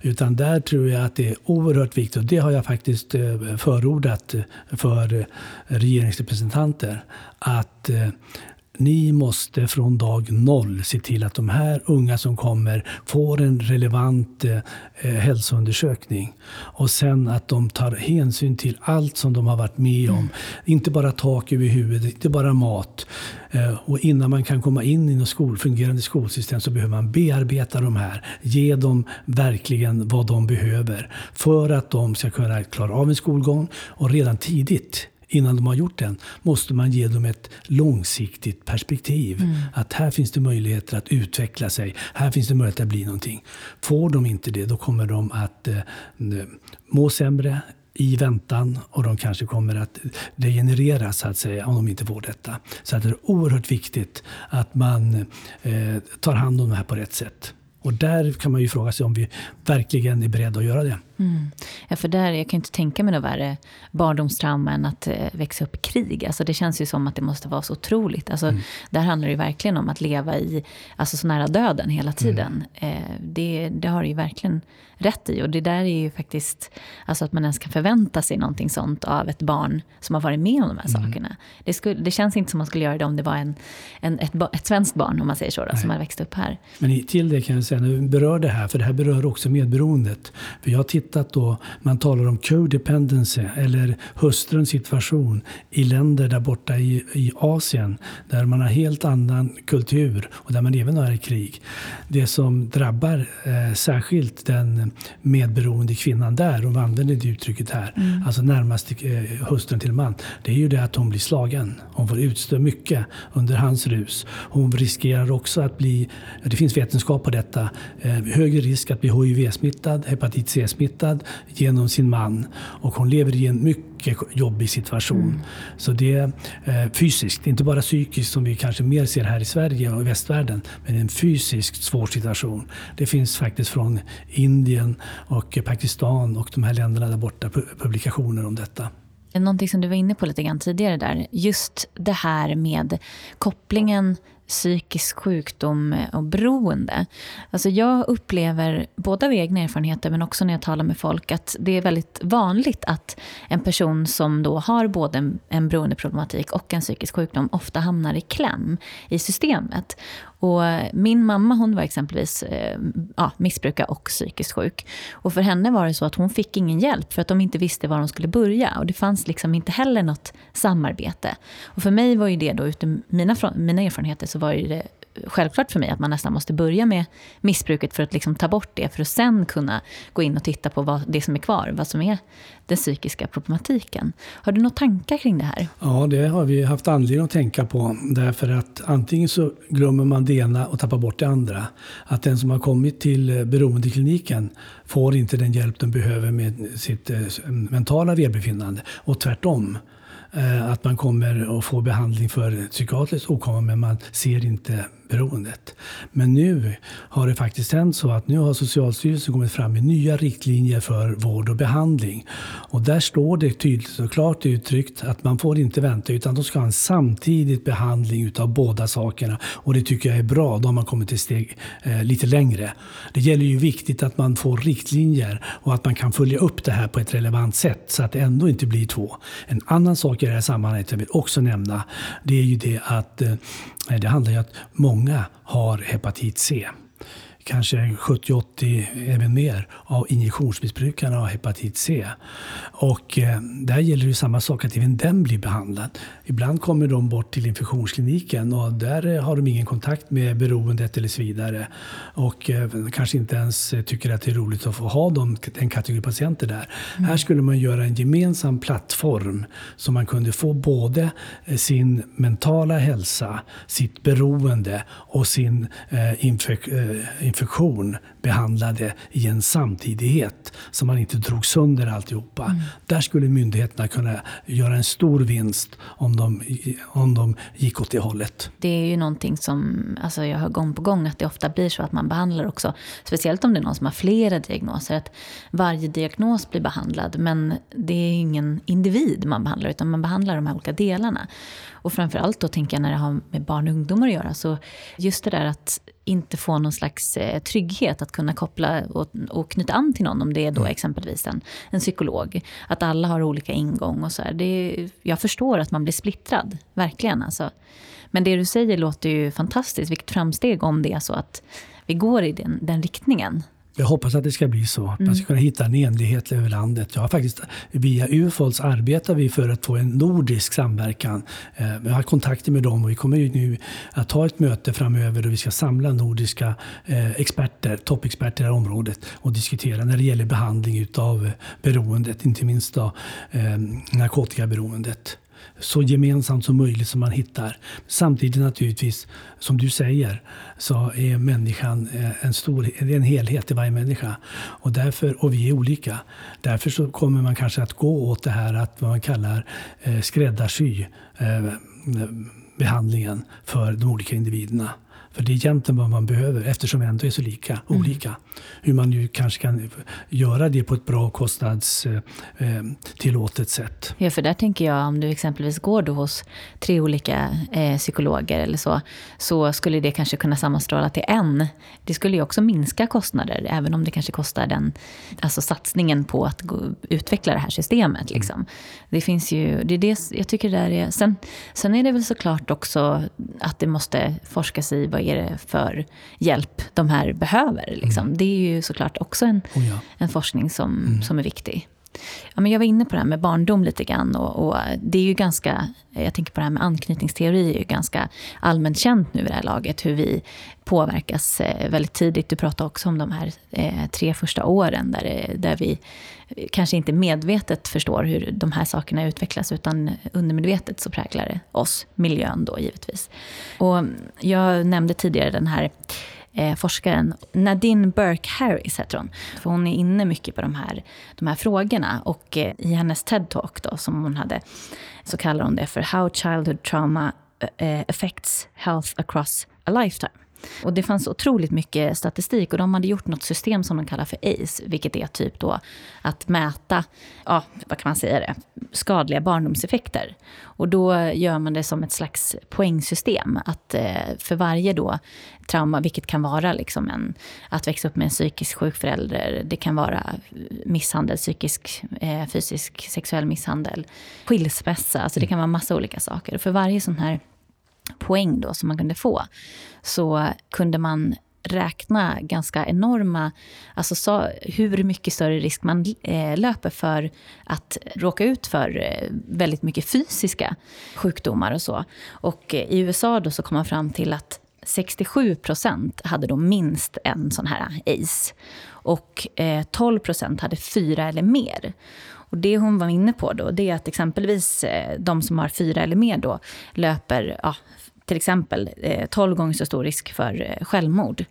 B: Utan där tror jag att det är oerhört viktigt, och det har jag faktiskt eh, förordat eh, för eh, regeringsrepresentanter, att ni måste från dag noll se till att de här unga som kommer får en relevant eh, eh, hälsoundersökning. Och sen att de tar hänsyn till allt som de har varit med om. Mm. Inte bara tak över huvudet, inte bara mat. Eh, och innan man kan komma in i något skol, fungerande skolsystem så behöver man bearbeta de här. Ge dem verkligen vad de behöver för att de ska kunna klara av en skolgång och redan tidigt innan de har gjort den, måste man ge dem ett långsiktigt perspektiv. Mm. Att här finns det möjligheter att utveckla sig. Här finns det möjligheter att bli någonting. Får de inte det, då kommer de att eh, må sämre i väntan och de kanske kommer att degenerera så att säga om de inte får detta. Så att det är oerhört viktigt att man eh, tar hand om det här på rätt sätt. Och där kan man ju fråga sig om vi verkligen är beredda att göra det.
A: Mm. Ja, för där, jag kan inte tänka mig något värre barndomstrauma än att eh, växa upp i krig. Alltså, det känns ju som att det måste vara så otroligt. Alltså, mm. Där handlar det verkligen om att leva i, alltså, så nära döden hela tiden. Mm. Eh, det, det har du ju verkligen rätt i. Och det där är ju faktiskt, alltså att man ens kan förvänta sig någonting sånt av ett barn som har varit med om de här mm. sakerna. Det, skulle, det känns inte som man skulle göra det om det var en, en, ett, ett svenskt barn, om man säger så, då, som har växt upp här.
B: Men till det kan jag säga, när vi berör det här, för det här berör också medberoendet. För jag har tittat då, man talar om codependency, eller hustruns situation i länder där borta i, i Asien, där man har helt annan kultur och där man även är i krig. Det som drabbar eh, särskilt den medberoende kvinnan där, hon använder det uttrycket här, mm. alltså närmast eh, hustrun till man, det är ju det att hon blir slagen. Hon får utstå mycket under hans rus. Hon riskerar också att bli, det finns vetenskap på detta, eh, högre risk att bli HIV-smittad, hepatit C-smittad genom sin man. Och hon lever i en mycket jobbig situation. Mm. Så det är eh, fysiskt, inte bara psykiskt som vi kanske mer ser här i Sverige och i västvärlden, men en fysiskt svår situation. Det finns faktiskt från Indien och Pakistan och de här länderna där borta publikationer om detta.
A: Någonting som du var inne på lite grann tidigare där, just det här med kopplingen psykisk sjukdom eh, och beroende. Alltså jag upplever, både av egna erfarenheter men också när jag talar med folk, att det är väldigt vanligt att en person som då har både en, en beroendeproblematik och en psykisk sjukdom ofta hamnar i kläm i systemet. Och min mamma hon var exempelvis eh, ja, missbrukare och psykiskt sjuk. Och för henne var det så att hon fick ingen hjälp för att de inte visste var de skulle börja. Och det fanns liksom inte heller något samarbete. Och för mig var ju det då, utifrån mina, mina erfarenheter, så var det självklart för mig att man nästan måste börja med missbruket för att liksom ta bort det, för att sen kunna gå in och titta på vad det som är kvar, vad som är den psykiska problematiken. Har du några tankar kring det här?
B: Ja, det har vi haft anledning att tänka på. Därför att antingen så glömmer man det ena och tappar bort det andra. Att den som har kommit till beroendekliniken får inte den hjälp den behöver med sitt eh, mentala välbefinnande. Och tvärtom. Eh, att man kommer att få behandling för psykiatriskt åkomma men man ser inte beroendet. Men nu har det faktiskt hänt så att nu har Socialstyrelsen kommit fram med nya riktlinjer för vård och behandling. Och där står det tydligt och klart uttryckt att man får inte vänta utan de ska ha en samtidig behandling utav båda sakerna. Och det tycker jag är bra, då har man kommit ett steg eh, lite längre. Det gäller ju viktigt att man får riktlinjer och att man kan följa upp det här på ett relevant sätt så att det ändå inte blir två. En annan sak i det här sammanhanget jag vill också nämna det är ju det att eh, det handlar ju om att många Många har hepatit C kanske 70-80, även mer, av injektionsmissbrukarna har hepatit C. Och eh, där gäller det samma sak, att även den blir behandlad. Ibland kommer de bort till infektionskliniken och där eh, har de ingen kontakt med beroendet eller så vidare. Och eh, kanske inte ens tycker att det är roligt att få ha dem, en kategori patienter där. Mm. Här skulle man göra en gemensam plattform så man kunde få både eh, sin mentala hälsa, sitt beroende och sin eh, infek eh, infektion behandlade i en samtidighet så man inte drog sönder alltihopa. Mm. Där skulle myndigheterna kunna göra en stor vinst om de, om de gick åt det hållet.
A: Det är ju någonting som alltså jag hör gång på gång att det ofta blir så att man behandlar också, speciellt om det är någon som har flera diagnoser, att varje diagnos blir behandlad men det är ingen individ man behandlar utan man behandlar de här olika delarna. Och framförallt då tänker jag när det har med barn och ungdomar att göra, så just det där att inte få någon slags eh, trygghet att kunna koppla och, och knyta an till någon, om det är då mm. exempelvis en, en psykolog. Att alla har olika ingång och så här. Det, jag förstår att man blir splittrad, verkligen. Alltså. Men det du säger låter ju fantastiskt. Vilket framsteg om det är så att vi går i den, den riktningen.
B: Jag hoppas att det ska bli så. Att man ska mm. kunna hitta en enlighet över landet. Jag har faktiskt, via UFOLS arbetar vi för att få en nordisk samverkan. Eh, jag har kontakter med dem och vi kommer nu att ta ett möte framöver då vi ska samla nordiska eh, experter, toppexperter i området och diskutera när det gäller behandling av beroendet, inte minst då, eh, narkotikaberoendet så gemensamt som möjligt som man hittar. Samtidigt naturligtvis, som du säger, så är människan eh, en, stor, en helhet i varje människa. Och, därför, och vi är olika. Därför så kommer man kanske att gå åt det här att vad man kallar eh, skräddarsy eh, eh behandlingen för de olika individerna. För det är egentligen vad man behöver eftersom vi ändå är så lika, mm. olika. Hur man ju kanske kan göra det på ett bra kostnadstillåtet eh, sätt.
A: Ja, för där tänker jag om du exempelvis går då hos tre olika eh, psykologer eller så, så skulle det kanske kunna sammanstråla till en. Det skulle ju också minska kostnader, även om det kanske kostar den, alltså satsningen på att gå, utveckla det här systemet. Liksom. Mm. Det finns ju, det är det, jag tycker det där är, sen, sen är det väl såklart också att det måste forskas i vad är det för hjälp de här behöver. Liksom. Mm. Det är ju såklart också en, oh ja. en forskning som, mm. som är viktig. Ja, men jag var inne på det här med barndom lite grann. Och, och, det är ju ganska, jag tänker på det här med anknytningsteori, är ju ganska allmänt känt nu i det här laget. Hur vi påverkas eh, väldigt tidigt. Du pratade också om de här eh, tre första åren där, eh, där vi kanske inte medvetet förstår hur de här sakerna utvecklas utan undermedvetet så präglar det oss, miljön då givetvis. Och jag nämnde tidigare den här eh, forskaren Nadine Burke Harris heter hon. För hon är inne mycket på de här, de här frågorna. Och eh, i hennes TED-talk som hon hade så kallar hon det för How Childhood Trauma eh, Affects Health Across a Lifetime. Och det fanns otroligt mycket statistik och de hade gjort något system som de kallar för ACE, vilket är typ då att mäta, ja, vad kan man säga det, skadliga barndomseffekter. Och då gör man det som ett slags poängsystem, att eh, för varje då trauma, vilket kan vara liksom en, att växa upp med en psykisk sjuk förälder, det kan vara misshandel, psykisk, eh, fysisk, sexuell misshandel, skilsmässa, alltså det kan vara massa olika saker. Och för varje sån här poäng då som man kunde få så kunde man räkna ganska enorma, alltså så, hur mycket större risk man eh, löper för att råka ut för eh, väldigt mycket fysiska sjukdomar och så. Och eh, i USA då så kom man fram till att 67 procent hade då minst en sån här ACE. Och eh, 12 procent hade fyra eller mer. Och det hon var inne på då, det är att exempelvis eh, de som har fyra eller mer då löper ja, till exempel eh, 12 gånger så stor risk för eh, självmord.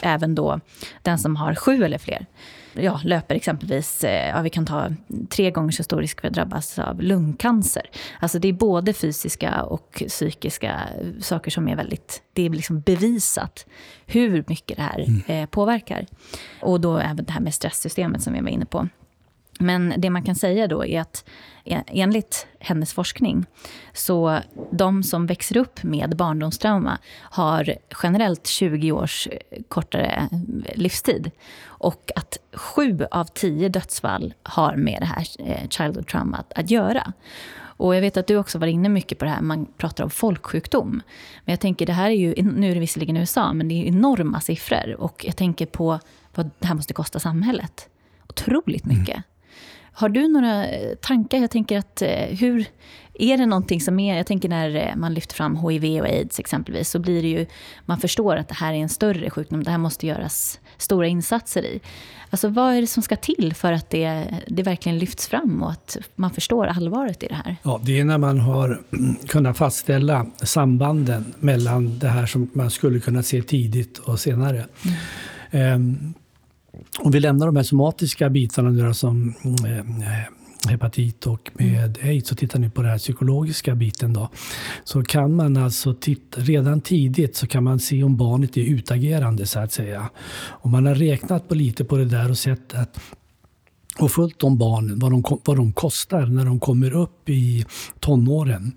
A: Även då den som har sju eller fler ja, löper exempelvis, eh, ja, vi kan ta tre gånger så stor risk för att drabbas av lungcancer. Alltså det är både fysiska och psykiska saker som är väldigt, det är liksom bevisat hur mycket det här mm. eh, påverkar. Och då även det här med stresssystemet som vi var inne på. Men det man kan säga då är att enligt hennes forskning, så de som växer upp med barndomstrauma har generellt 20 års eh, kortare eh, livstid. Och att sju av tio dödsfall har med det här eh, childhood trauma att göra. Och jag vet att du också var inne mycket på det här, man pratar om folksjukdom. Men jag tänker, det här är ju, nu är det visserligen USA, men det är enorma siffror. Och jag tänker på vad det här måste kosta samhället. Otroligt mycket. Mm. Har du några eh, tankar? Jag tänker att eh, hur... Är det någonting som är... Jag tänker när eh, man lyfter fram HIV och aids exempelvis, så blir det ju... Man förstår att det här är en större sjukdom. Det här måste göras stora insatser i. Alltså vad är det som ska till för att det, det verkligen lyfts fram och att man förstår allvaret i det här?
B: Ja, det är när man har [clears throat] kunnat fastställa sambanden mellan det här som man skulle kunna se tidigt och senare. Mm. Om vi lämnar de här somatiska bitarna nu som eh, eh, hepatit och med aids och tittar nu på den här psykologiska biten då. Så kan man alltså titta, redan tidigt så kan man se om barnet är utagerande så att säga. Och man har räknat på lite på det där och sett att och följt de barnen, vad de, vad de kostar när de kommer upp i tonåren.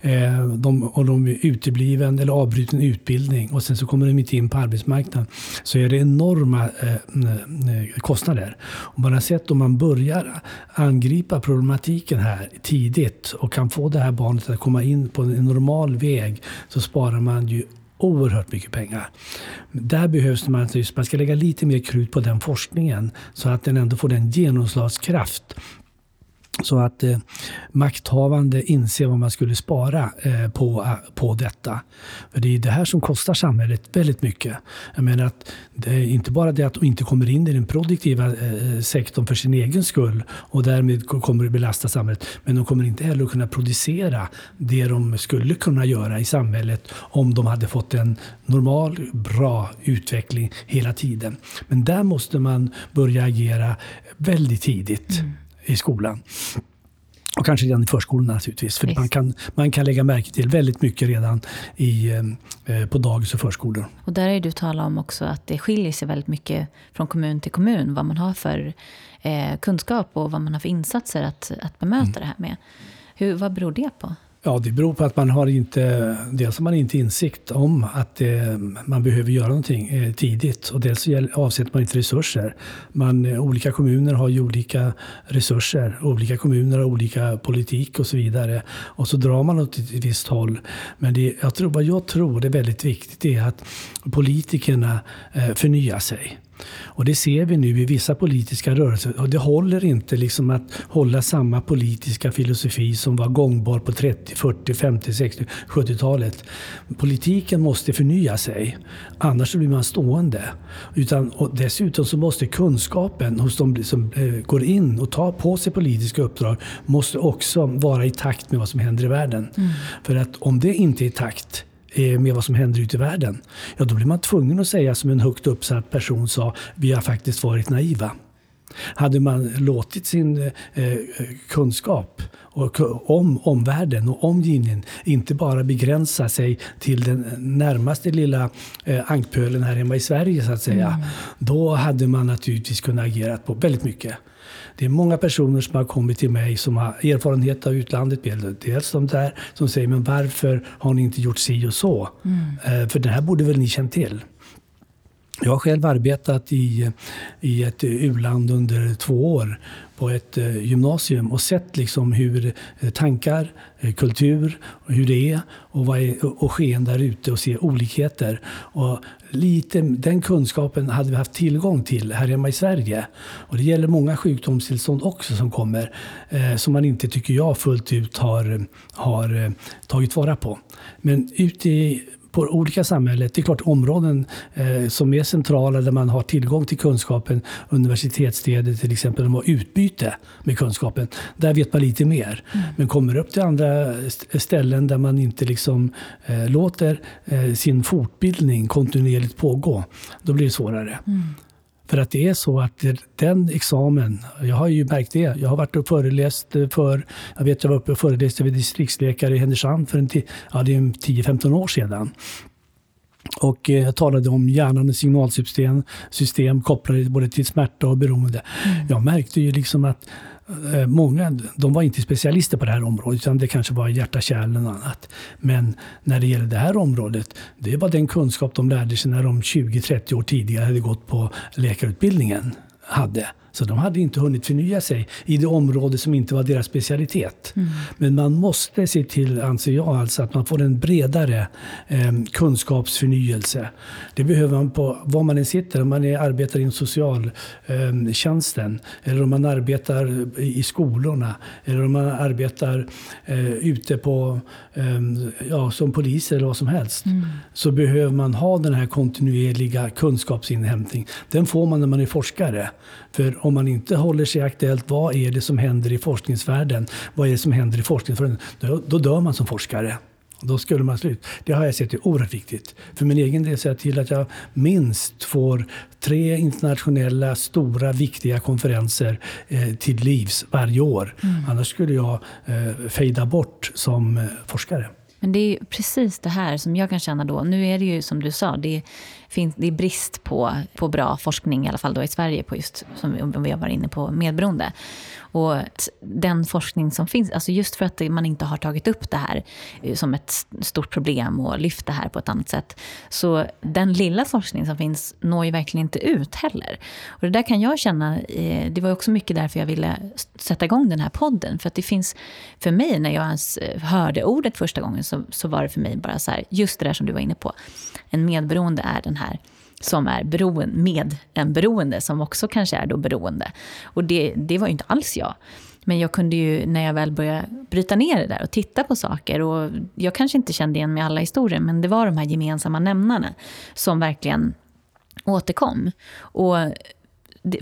B: Eh, de, och de är utebliven eller avbruten utbildning och sen så kommer de inte in på arbetsmarknaden. Så är det enorma eh, eh, kostnader. Och man har sett om man börjar angripa problematiken här tidigt och kan få det här barnet att komma in på en normal väg så sparar man ju oerhört mycket pengar. Där behövs man, man ska lägga lite mer krut på den forskningen så att den ändå får den genomslagskraft så att eh, makthavande inser vad man skulle spara eh, på, eh, på detta. För det är det här som kostar samhället väldigt mycket. Jag menar att det är inte bara det att de inte kommer in i den produktiva eh, eh, sektorn för sin egen skull och därmed kommer det belasta samhället. Men de kommer inte heller att kunna producera det de skulle kunna göra i samhället om de hade fått en normal, bra utveckling hela tiden. Men där måste man börja agera väldigt tidigt. Mm i skolan. Och kanske redan i förskolan naturligtvis. För man kan, man kan lägga märke till väldigt mycket redan i, eh, på dagis och förskolor.
A: Och där är du talat om också att det skiljer sig väldigt mycket från kommun till kommun. Vad man har för eh, kunskap och vad man har för insatser att, att bemöta mm. det här med. Hur, vad beror det på?
B: Ja, det beror på att man har inte, dels har man inte insikt om att eh, man behöver göra någonting eh, tidigt och dels avsätter man inte resurser. Man, eh, olika kommuner har ju olika resurser, olika kommuner har olika politik och så vidare. Och så drar man åt ett visst håll. Men det, jag tror, vad jag tror är väldigt viktigt är att politikerna eh, förnyar sig. Och det ser vi nu i vissa politiska rörelser. Och det håller inte liksom att hålla samma politiska filosofi som var gångbar på 30, 40, 50, 60, 70-talet. Politiken måste förnya sig. Annars blir man stående. Utan, och dessutom så måste kunskapen hos de som eh, går in och tar på sig politiska uppdrag måste också vara i takt med vad som händer i världen. Mm. För att om det inte är i takt med vad som händer ute i världen. Ja, då blir man tvungen att säga som en högt uppsatt person sa, vi har faktiskt varit naiva. Hade man låtit sin eh, kunskap och, om omvärlden och omgivningen inte bara begränsa sig till den närmaste lilla eh, ankpölen här hemma i Sverige så att säga. Mm. Då hade man naturligtvis kunnat agera på väldigt mycket. Det är många personer som har kommit till mig som har erfarenhet av utlandet. Dels de där som säger, men varför har ni inte gjort si och så? Mm. Eh, för det här borde väl ni känt till? Jag har själv arbetat i, i ett u-land under två år på ett eh, gymnasium och sett liksom hur eh, tankar, eh, kultur, hur det är och, vad är, och sken där ute och se olikheter. Och lite, den kunskapen hade vi haft tillgång till här hemma i Sverige. Och det gäller många sjukdomstillstånd också som kommer eh, som man inte, tycker jag, fullt ut har, har tagit vara på. Men ute i på olika samhällen. Det är klart områden eh, som är centrala där man har tillgång till kunskapen, universitetsstäder till exempel, de har utbyte med kunskapen. Där vet man lite mer. Mm. Men kommer upp till andra ställen där man inte liksom, eh, låter eh, sin fortbildning kontinuerligt pågå, då blir det svårare. Mm. För att det är så att den examen, jag har ju märkt det. Jag har varit och föreläst för, jag vet jag var uppe och föreläste vid distriktsläkare i Härnösand för en ja, 10-15 år sedan. Och eh, jag talade om hjärnans signalsystem system kopplade både till smärta och beroende. Mm. Jag märkte ju liksom att Eh, Eh, många de var inte specialister på det här området, utan det kanske var hjärta-kärl och annat. Men när det gäller det här området, det var den kunskap de lärde sig när de 20-30 år tidigare hade gått på läkarutbildningen. hade. Så de hade inte hunnit förnya sig i det område som inte var deras specialitet. Mm. Men man måste se till, anser jag, alltså att man får en bredare eh, kunskapsförnyelse. Det behöver man på var man än sitter, om man är, arbetar inom socialtjänsten eh, eller om man arbetar i skolorna eller om man arbetar eh, ute på, eh, ja, som polis eller vad som helst. Mm. Så behöver man ha den här kontinuerliga kunskapsinhämtning. Den får man när man är forskare. För om man inte håller sig aktuellt, vad är det som händer i forskningsvärlden? Vad är det som händer i forskningsvärlden? Då, då dör man som forskare. Då skulle man sluta. Det har jag sett är oerhört viktigt. För min egen del ser jag till att jag minst får tre internationella stora viktiga konferenser eh, till livs varje år. Mm. Annars skulle jag eh, fejda bort som eh, forskare.
A: Men det är precis det här som jag kan känna då. Nu är det ju som du sa, det finns, det är brist på, på bra forskning, i alla fall då i Sverige, på just som vi har varit inne på, medberoende. Och den forskning som finns, alltså just för att man inte har tagit upp det här eh, som ett stort problem och lyft det här på ett annat sätt. Så den lilla forskning som finns når ju verkligen inte ut heller. Och det där kan jag känna, eh, det var också mycket därför jag ville sätta igång den här podden. För att det finns, för mig när jag ens eh, hörde ordet första gången så, så var det för mig bara så här, just det där som du var inne på. En medberoende är den här som är beroende, med en beroende som också kanske är då beroende. Och det, det var ju inte alls jag. Men jag kunde ju, när jag väl började bryta ner det där och titta på saker, och jag kanske inte kände igen mig i alla historier, men det var de här gemensamma nämnarna som verkligen återkom. Och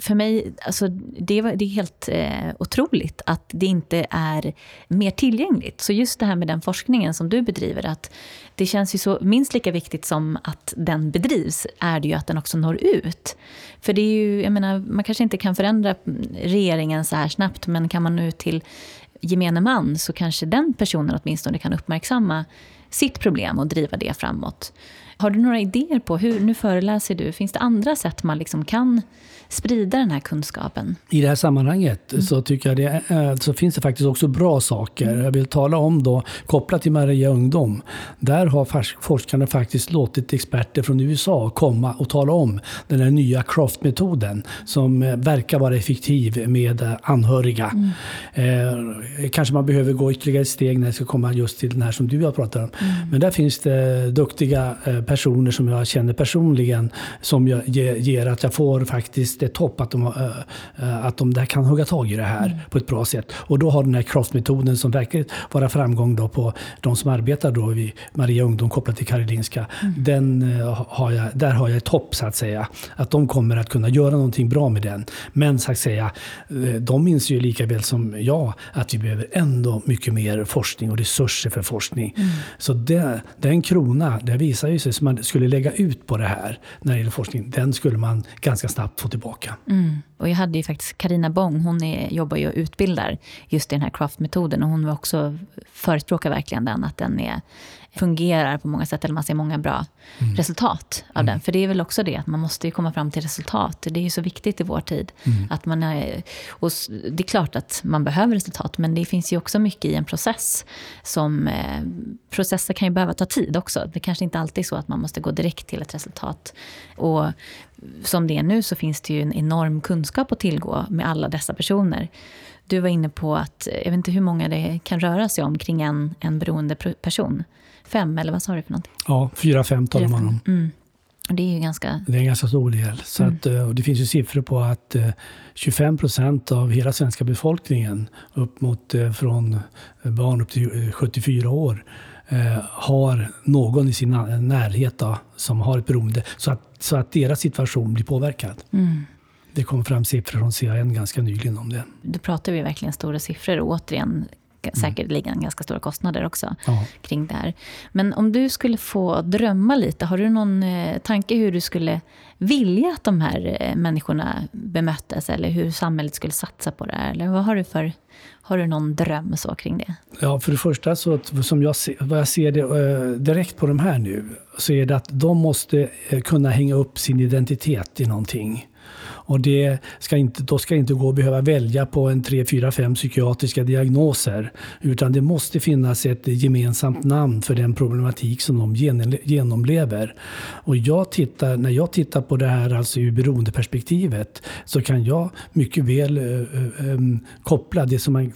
A: för mig, alltså, det, det är helt eh, otroligt att det inte är mer tillgängligt. Så just det här med den forskningen som du bedriver, att det känns ju så minst lika viktigt som att den bedrivs, är det ju att den också når ut. För det är ju, jag menar, man kanske inte kan förändra regeringen så här snabbt, men kan man nå ut till gemene man så kanske den personen åtminstone kan uppmärksamma sitt problem och driva det framåt. Har du några idéer på hur, nu föreläser du, finns det andra sätt man liksom kan sprida den här kunskapen?
B: I det här sammanhanget mm. så tycker jag det är, så finns det faktiskt också bra saker. Jag vill tala om då, kopplat till Maria Ungdom. Där har forskarna faktiskt låtit experter från USA komma och tala om den här nya Croft-metoden som eh, verkar vara effektiv med eh, anhöriga. Mm. Eh, kanske man behöver gå ytterligare ett steg när det ska komma just till den här som du har pratat om. Mm. Men där finns det duktiga eh, personer som jag känner personligen som jag, ger att jag får faktiskt det är topp att de, äh, att de där kan hugga tag i det här mm. på ett bra sätt. Och då har den här Croft-metoden som verkar vara framgång då på de som arbetar då vid Maria Ungdom kopplat till Karolinska. Mm. Den, äh, har jag, där har jag ett hopp så att säga. Att de kommer att kunna göra någonting bra med den. Men så att säga, de minns ju lika väl som jag att vi behöver ändå mycket mer forskning och resurser för forskning. Mm. Så det, den krona, det visar ju sig som man skulle lägga ut på det här när det gäller forskning, den skulle man ganska snabbt få tillbaka.
A: Mm. Och jag hade ju faktiskt Karina Bong, hon är, jobbar ju och utbildar just i den här craftmetoden och hon var också förespråkar verkligen den, att den är, fungerar på många sätt, eller man ser många bra mm. resultat av mm. den. För det är väl också det, att man måste ju komma fram till resultat. Det är ju så viktigt i vår tid. Mm. Att man är, och det är klart att man behöver resultat, men det finns ju också mycket i en process. som eh, Processer kan ju behöva ta tid också. Det kanske inte alltid är så att man måste gå direkt till ett resultat. Och som det är nu så finns det ju en enorm kunskap att tillgå med alla dessa personer. Du var inne på att, jag vet inte hur många det kan röra sig om kring en, en beroende person. Fem, eller vad sa du för någonting?
B: Ja, fyra, fem talar man om.
A: Mm. Det är ju ganska...
B: Det är en ganska stor del. Så mm. att, eh, och det finns ju siffror på att 25 eh, procent av hela svenska befolkningen, upp mot eh, från barn upp till 74 år, har någon i sin närhet då, som har ett beroende. Så att, så att deras situation blir påverkad. Mm. Det kom fram siffror från CAN ganska nyligen om det.
A: Då pratar vi verkligen stora siffror. Och återigen, Mm. säkerligen ganska stora kostnader också ja. kring det här. Men om du skulle få drömma lite, har du någon eh, tanke hur du skulle vilja att de här eh, människorna bemöttes eller hur samhället skulle satsa på det här? Eller vad har du för har du någon dröm så kring det?
B: Ja, för det första, så som jag ser, vad jag ser det eh, direkt på de här nu, så är det att de måste kunna hänga upp sin identitet i någonting. Och det ska inte, då ska inte gå att behöva välja på en tre, fyra, fem psykiatriska diagnoser. Utan det måste finnas ett gemensamt namn för den problematik som de genomlever. Och jag tittar, när jag tittar på det här alltså ur beroendeperspektivet så kan jag mycket väl äh, äh, koppla det som man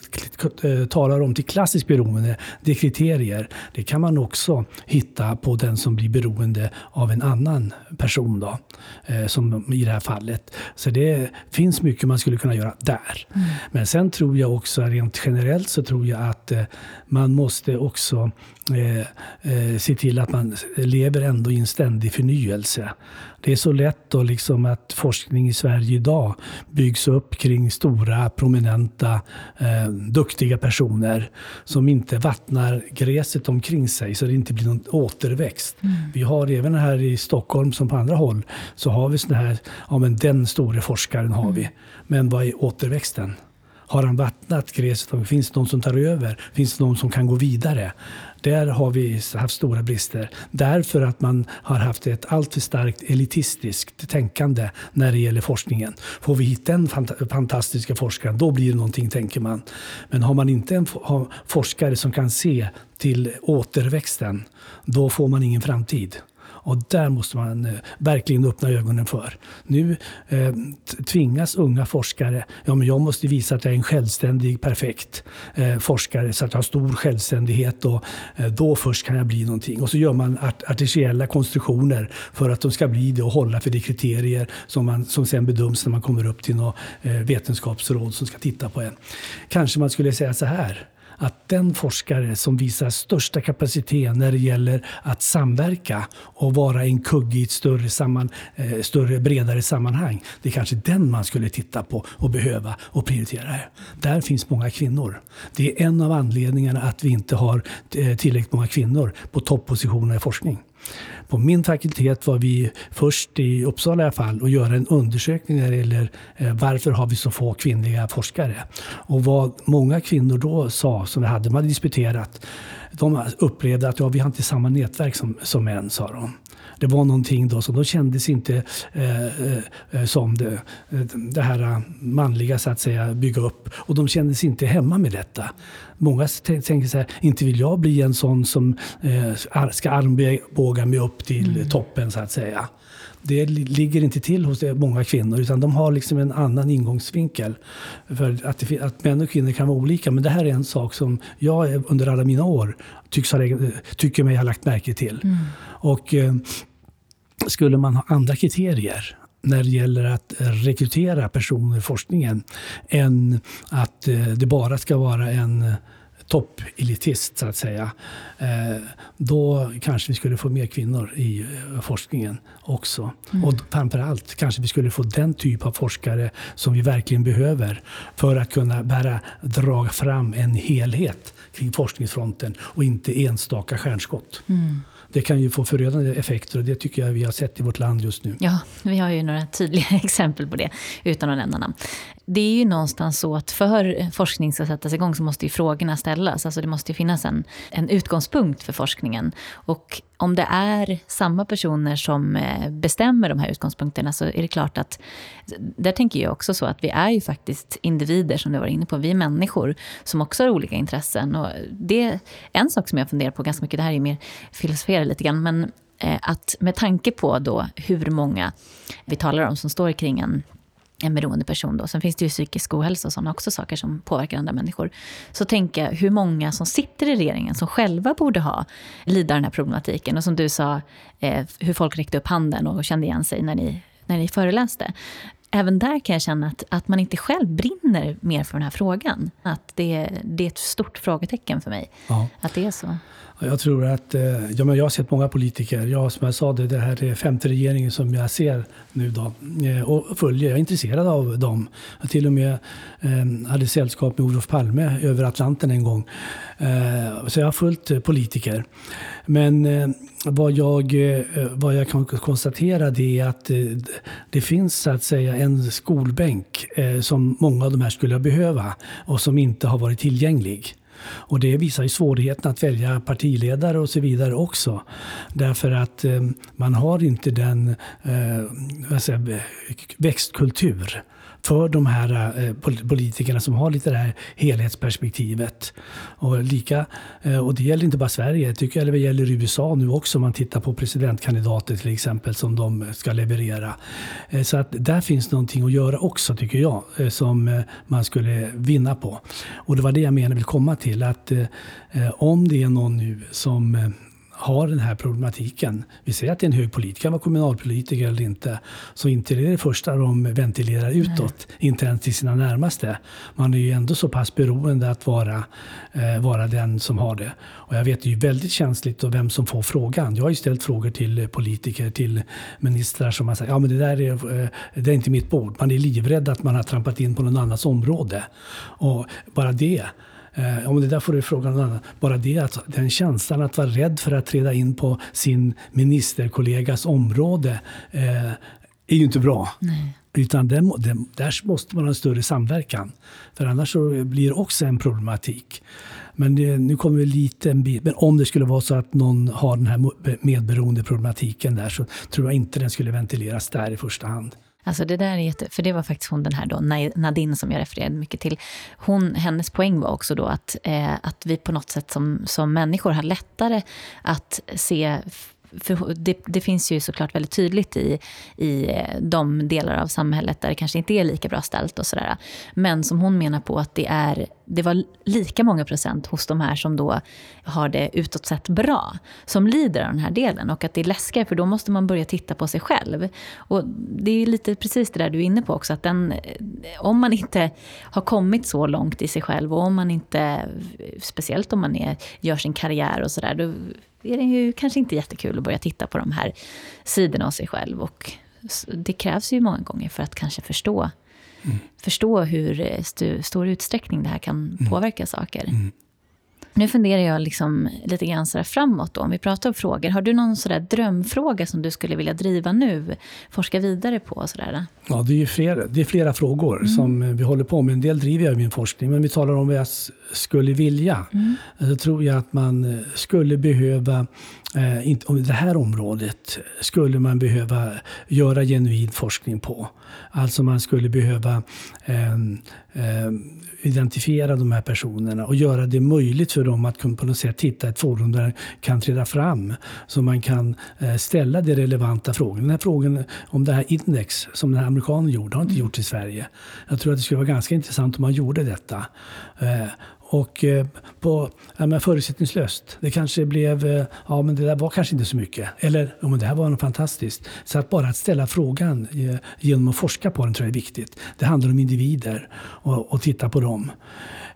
B: äh, talar om till klassisk beroende, det är kriterier. Det kan man också hitta på den som blir beroende av en annan person. Då, som i det här fallet. Så det finns mycket man skulle kunna göra där. Mm. Men sen tror jag också rent generellt så tror jag att eh, man måste också eh, eh, se till att man lever ändå i en ständig förnyelse. Det är så lätt då liksom att forskning i Sverige idag byggs upp kring stora, prominenta, eh, duktiga personer som inte vattnar gräset omkring sig så det inte blir någon återväxt. Mm. Vi har även här i Stockholm som på andra håll så har vi sådana här, ja men den store forskaren har vi. Mm. Men vad är återväxten? Har han vattnat gräset? Finns det någon som tar över? Finns det någon som kan gå vidare? Där har vi haft stora brister. Därför att man har haft ett alltför starkt elitistiskt tänkande när det gäller forskningen. Får vi hit den fantastiska forskaren, då blir det någonting, tänker man. Men har man inte en forskare som kan se till återväxten, då får man ingen framtid. Och där måste man eh, verkligen öppna ögonen för. Nu eh, tvingas unga forskare, ja men jag måste visa att jag är en självständig, perfekt eh, forskare så att jag har stor självständighet och eh, då först kan jag bli någonting. Och så gör man art artificiella konstruktioner för att de ska bli det och hålla för de kriterier som, man, som sen bedöms när man kommer upp till något eh, vetenskapsråd som ska titta på en. Kanske man skulle säga så här att den forskare som visar största kapacitet när det gäller att samverka och vara en kugge i ett större, samman, eh, större bredare sammanhang. Det är kanske den man skulle titta på och behöva och prioritera. Där finns många kvinnor. Det är en av anledningarna att vi inte har eh, tillräckligt många kvinnor på toppositioner i forskning. På min fakultet var vi först i Uppsala i alla fall att göra en undersökning när det gäller eh, varför har vi så få kvinnliga forskare. Och vad många kvinnor då sa, som vi hade, de hade disputerat, de upplevde att ja, vi har inte samma nätverk som, som män, sa de det var någonting då som de kändes inte eh, eh, som det, det här manliga så att säga bygga upp. Och de kändes inte hemma med detta. Många tänker så här, inte vill jag bli en sån som eh, ska armbåga mig upp till mm. toppen så att säga. Det ligger inte till hos många kvinnor utan de har liksom en annan ingångsvinkel. För att, det, att män och kvinnor kan vara olika. Men det här är en sak som jag under alla mina år tycks ha, tycker mig ha lagt märke till. Mm. Och eh, skulle man ha andra kriterier när det gäller att rekrytera personer i forskningen än att eh, det bara ska vara en toppelitist så att säga. Eh, då kanske vi skulle få mer kvinnor i eh, forskningen också. Mm. Och framförallt kanske vi skulle få den typ av forskare som vi verkligen behöver för att kunna bära, dra fram en helhet kring forskningsfronten och inte enstaka stjärnskott. Mm det kan ju få förödande effekter och det tycker jag vi har sett i vårt land just nu.
A: Ja, vi har ju några tydliga [laughs] exempel på det, utan att nämna namn. Det är ju någonstans så att för forskning ska sättas igång så måste ju frågorna ställas. Alltså det måste ju finnas en, en utgångspunkt för forskningen. Och om det är samma personer som eh, bestämmer de här utgångspunkterna så är det klart att... Där tänker jag också så att vi är ju faktiskt individer, som du var inne på. Vi är människor som också har olika intressen. Och det är en sak som jag funderar på ganska mycket, det här är mer filosofera lite grann, men eh, att med tanke på då hur många vi talar om som står kring en en beroende person. Då. Sen finns det ju psykisk ohälsa och sådana också saker som påverkar andra människor. Så tänka hur många som sitter i regeringen som själva borde ha lida den här problematiken. Och som du sa, eh, hur folk räckte upp handen och kände igen sig när ni, när ni föreläste. Även där kan jag känna att, att man inte själv brinner mer för den här frågan. Att det, det är ett stort frågetecken för mig. Ja. Att det är så.
B: Jag tror att, eh, ja, men jag har sett många politiker. Jag, som jag sa, det, det här är femte regeringen som jag ser nu då, eh, och följer. Jag är intresserad av dem. Jag till och med eh, hade sällskap med Olof Palme över Atlanten en gång. Eh, så jag har följt eh, politiker. Men eh, vad, jag, eh, vad jag kan konstatera det är att det finns så att säga en skolbänk som många av de här skulle behöva och som inte har varit tillgänglig. Och det visar ju svårigheten att välja partiledare och så vidare också. Därför att eh, man har inte den eh, säger, växtkultur för de här eh, politikerna som har lite det här helhetsperspektivet. Och, lika, eh, och det gäller inte bara Sverige, jag tycker det gäller USA nu också om man tittar på presidentkandidater till exempel som de ska leverera. Eh, så att där finns någonting att göra också tycker jag som man skulle vinna på. Och det var det jag menade vill komma till att om det är någon nu som har den här problematiken. Vi säger att det är en hög politiker, kan vara kommunalpolitiker eller inte. Så inte det är det första de ventilerar utåt, Nej. inte ens till sina närmaste. Man är ju ändå så pass beroende att vara, eh, vara den som har det. Och jag vet, det är ju väldigt känsligt och vem som får frågan. Jag har ju ställt frågor till politiker, till ministrar som har sagt ja men det där är, eh, det är inte mitt bord. Man är livrädd att man har trampat in på någon annans område. Och bara det Eh, om det där får du fråga någon annan. Bara det, att den känslan att vara rädd för att träda in på sin ministerkollegas område eh, är ju inte bra. Nej. Utan den, den, där måste man ha en större samverkan. För annars så blir det också en problematik. Men det, nu kommer vi lite en bit. Men om det skulle vara så att någon har den här medberoende problematiken där så tror jag inte den skulle ventileras där i första hand.
A: Alltså det där är jätte, för det var faktiskt hon den här då, Nadine som jag refererade mycket till. Hon, hennes poäng var också då att, eh, att vi på något sätt som, som människor har lättare att se för det, det, finns ju såklart väldigt tydligt i, i eh, de delar av samhället där det kanske inte är lika bra ställt och sådär. Men som hon menar på att det, är, det var lika många procent hos de här som då har det utåt sett bra, som lider av den här delen. Och att det är läskigare, för då måste man börja titta på sig själv. Och det är lite precis det där du är inne på också, att den, eh, om man inte har kommit så långt i sig själv och om man inte, eh, speciellt om man är, gör sin karriär och sådär, är det ju kanske inte jättekul att börja titta på de här sidorna av sig själv. Och det krävs ju många gånger för att kanske förstå, mm. förstå hur st stor utsträckning det här kan mm. påverka saker. Mm. Nu funderar jag liksom lite grann så framåt. Då. Om vi pratar om frågor. Har du någon så drömfråga som du skulle vilja driva nu? Forska vidare på? Så där?
B: Ja, det är, flera, det är flera frågor mm. som vi håller på med. En del driver jag i min forskning. Men vi talar om vad jag skulle vilja. Mm. Så tror jag att man skulle behöva eh, inte, om det här området skulle man behöva göra genuin forskning på. Alltså man skulle behöva eh, eh, identifiera de här personerna och göra det möjligt för dem att på något sätt hitta ett forum där de kan träda fram så man kan eh, ställa de relevanta frågorna. Den här frågan om det här index som den här amerikanen gjorde har inte gjorts i Sverige. Jag tror att det skulle vara ganska intressant om man gjorde detta. Eh, och eh, på, ja, men förutsättningslöst. Det kanske blev, eh, ja men det där var kanske inte så mycket. Eller, ja men det här var något fantastiskt. Så att bara att ställa frågan eh, genom att forska på den tror jag är viktigt. Det handlar om individer och, och titta på dem.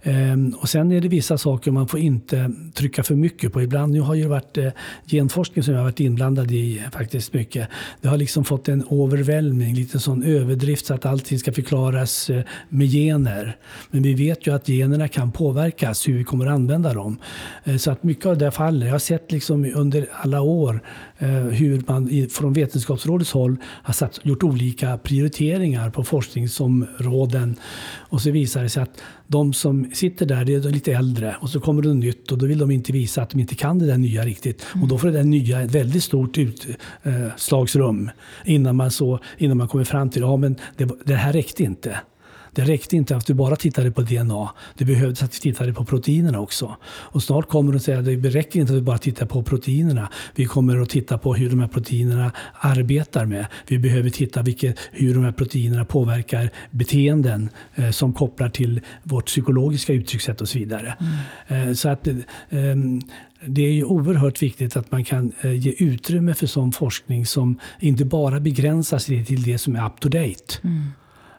B: Ehm, och sen är det vissa saker man får inte trycka för mycket på. Ibland, nu har ju varit eh, genforskning som jag har varit inblandad i faktiskt mycket. Det har liksom fått en overwhelming, lite sån överdrift så att allting ska förklaras eh, med gener. Men vi vet ju att generna kan påverka påverkas, hur vi kommer att använda dem. Eh, så att mycket av det faller. Jag har sett liksom under alla år eh, hur man från Vetenskapsrådets håll har satt, gjort olika prioriteringar på forskningsområden. Och så visar det sig att de som sitter där det är lite äldre och så kommer det något nytt och då vill de inte visa att de inte kan det där nya riktigt. Mm. Och då får det där nya ett väldigt stort utslagsrum eh, innan man, så, innan man kommer fram till att ja, det, det här räckte inte. Det räckte inte att du bara tittade på DNA. Det behövdes att vi tittade på proteinerna också. Och snart kommer de att säga att det räcker inte att vi bara tittar på proteinerna. Vi kommer att titta på hur de här proteinerna arbetar med. Vi behöver titta vilket, hur de här proteinerna påverkar beteenden eh, som kopplar till vårt psykologiska uttryckssätt och så vidare. Mm. Eh, så att eh, det är ju oerhört viktigt att man kan eh, ge utrymme för sån forskning som inte bara begränsar sig till det som är up to date. Mm.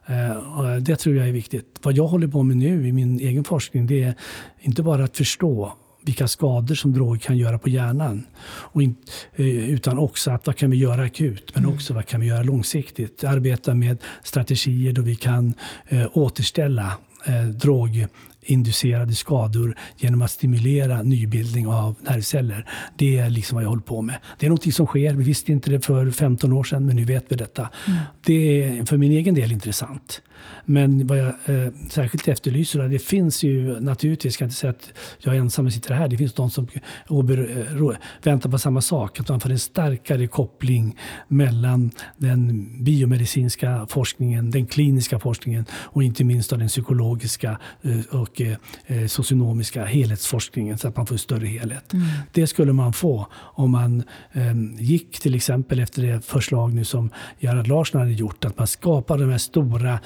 B: Eh, det tror jag är viktigt. Vad jag håller på med nu i min egen forskning det är inte bara att förstå vilka skador som droger kan göra på hjärnan. Och in, eh, utan också att vad kan vi göra akut, men mm. också vad kan vi göra långsiktigt. Arbeta med strategier då vi kan eh, återställa eh, drog inducerade skador genom att stimulera nybildning av nervceller. Det är liksom vad jag håller på med. Det är något som sker. Vi visste inte det för 15 år sedan, men nu vet vi detta. Mm. Det är för min egen del intressant. Men vad jag eh, särskilt efterlyser, det finns ju naturligtvis, jag ska inte säga att jag är ensam sitter här, det finns de som eh, väntar på samma sak, att man får en starkare koppling mellan den biomedicinska forskningen, den kliniska forskningen och inte minst den psykologiska eh, och eh, socionomiska helhetsforskningen så att man får en större helhet. Mm. Det skulle man få om man gick till exempel efter det förslag nu som Gerhard Larsson hade gjort, att man skapar de här stora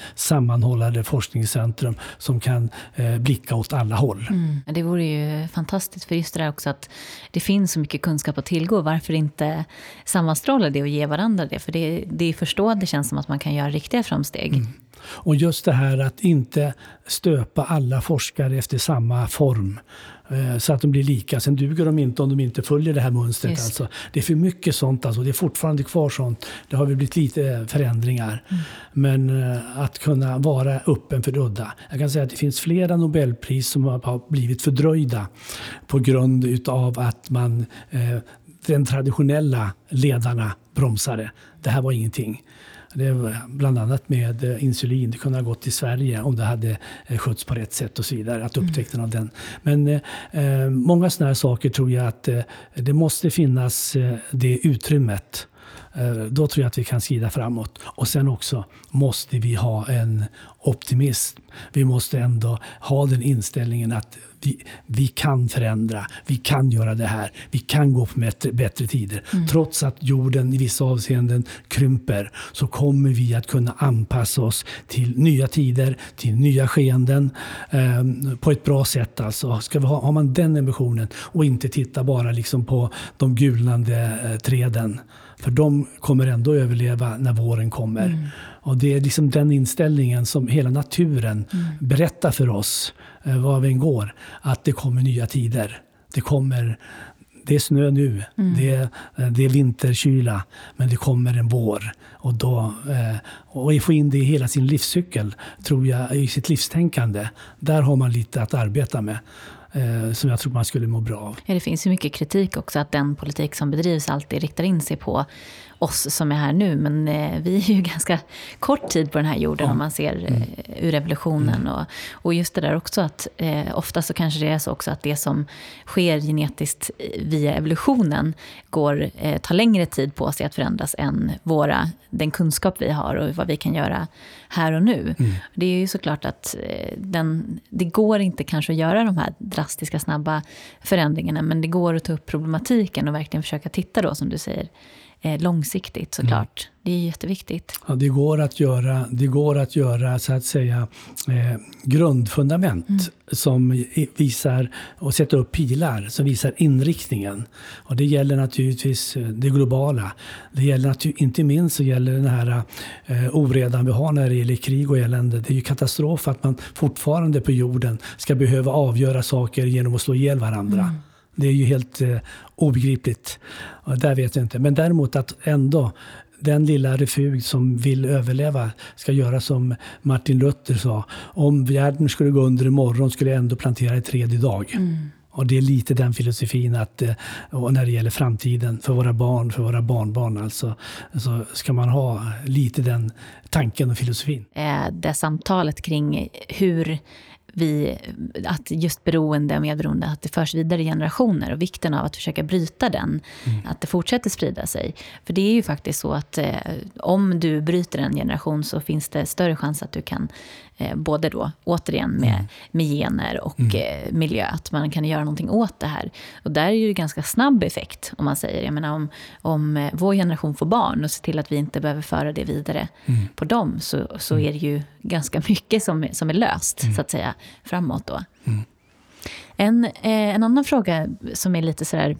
B: sammanhållande forskningscentrum som kan eh, blicka åt alla håll. Mm.
A: Det vore ju fantastiskt, för just det där också att det finns så mycket kunskap att tillgå. Varför inte sammanstråla det och ge varandra det? För det, det är först då det känns som att man kan göra riktiga framsteg. Mm.
B: Och just det här att inte stöpa alla forskare efter samma form eh, så att de blir lika. Sen duger de inte om de inte följer det här mönstret. Alltså, det är för mycket sånt. Alltså. Det är fortfarande kvar sånt. Det har väl blivit lite förändringar. Mm. Men eh, att kunna vara öppen för det udda. Jag kan säga att det finns flera Nobelpris som har blivit fördröjda på grund av att man eh, den traditionella ledarna bromsade. Det här var ingenting. Det var bland annat med eh, insulin. Det kunde ha gått till Sverige om det hade eh, skötts på rätt sätt och så vidare. Att upptäckten mm. av den. Men eh, många sådana här saker tror jag att eh, det måste finnas eh, det utrymmet. Eh, då tror jag att vi kan skrida framåt. Och sen också måste vi ha en optimism. Vi måste ändå ha den inställningen att vi, vi kan förändra, vi kan göra det här, vi kan gå på bättre, bättre tider. Mm. Trots att jorden i vissa avseenden krymper så kommer vi att kunna anpassa oss till nya tider, till nya skeenden eh, på ett bra sätt. Alltså. Ska vi ha, har man den ambitionen och inte titta bara liksom på de gulnande eh, träden för de kommer ändå överleva när våren kommer. Mm. Och det är liksom den inställningen som hela naturen mm. berättar för oss, var vi än går, att det kommer nya tider. Det kommer det är snö nu, mm. det, är, eh, det är vinterkyla, men det kommer en vår. Och, då, eh, och få in det i hela sin livscykel, tror jag, i sitt livstänkande. Där har man lite att arbeta med eh, som jag tror man skulle må bra av.
A: Ja, det finns ju mycket kritik också att den politik som bedrivs alltid riktar in sig på oss som är här nu. Men eh, vi är ju [laughs] ganska kort tid på den här jorden om man ser mm. eh, ur revolutionen. Mm. Och, och just det där också att eh, ofta så kanske det är så också att det som sker genetiskt via evolutionen går, eh, tar längre tid på sig att förändras än våra, den kunskap vi har och vad vi kan göra här och nu. Mm. Det är ju såklart att eh, den, det går inte kanske att göra de här drastiska, snabba förändringarna, men det går att ta upp problematiken och verkligen försöka titta då, som du säger, eh, långsiktigt såklart. Mm. Det är jätteviktigt.
B: Ja, det, går att göra, det går att göra så att säga eh, grundfundament mm. som visar och sätta upp pilar som visar inriktningen. Och det gäller naturligtvis eh, det globala. Det gäller inte minst så gäller den här eh, oredan vi har när det gäller krig och elände. Det är ju katastrof att man fortfarande på jorden ska behöva avgöra saker genom att slå ihjäl varandra. Mm. Det är ju helt eh, obegripligt. Och där vet jag inte. Men däremot att ändå den lilla refug som vill överleva ska göra som Martin Luther sa. Om världen skulle gå under imorgon skulle jag ändå plantera ett träd idag. Mm. Och det är lite den filosofin att eh, när det gäller framtiden för våra barn, för våra barnbarn alltså, så ska man ha lite den tanken och filosofin.
A: Det samtalet kring hur vi, att just beroende och medberoende, att det förs vidare i generationer och vikten av att försöka bryta den, mm. att det fortsätter sprida sig. För det är ju faktiskt så att eh, om du bryter en generation så finns det större chans att du kan både då, återigen med, mm. med gener och mm. Eh, miljö, att man kan göra någonting åt det här. Och där är det ganska snabb effekt, om man säger. Jag menar, om, om eh, vår generation får barn och ser till att vi inte behöver föra det vidare mm. på dem, så, så mm. är det ju ganska mycket som, som är löst, mm. så att säga, framåt då. Mm. En, en annan fråga som är lite sådär,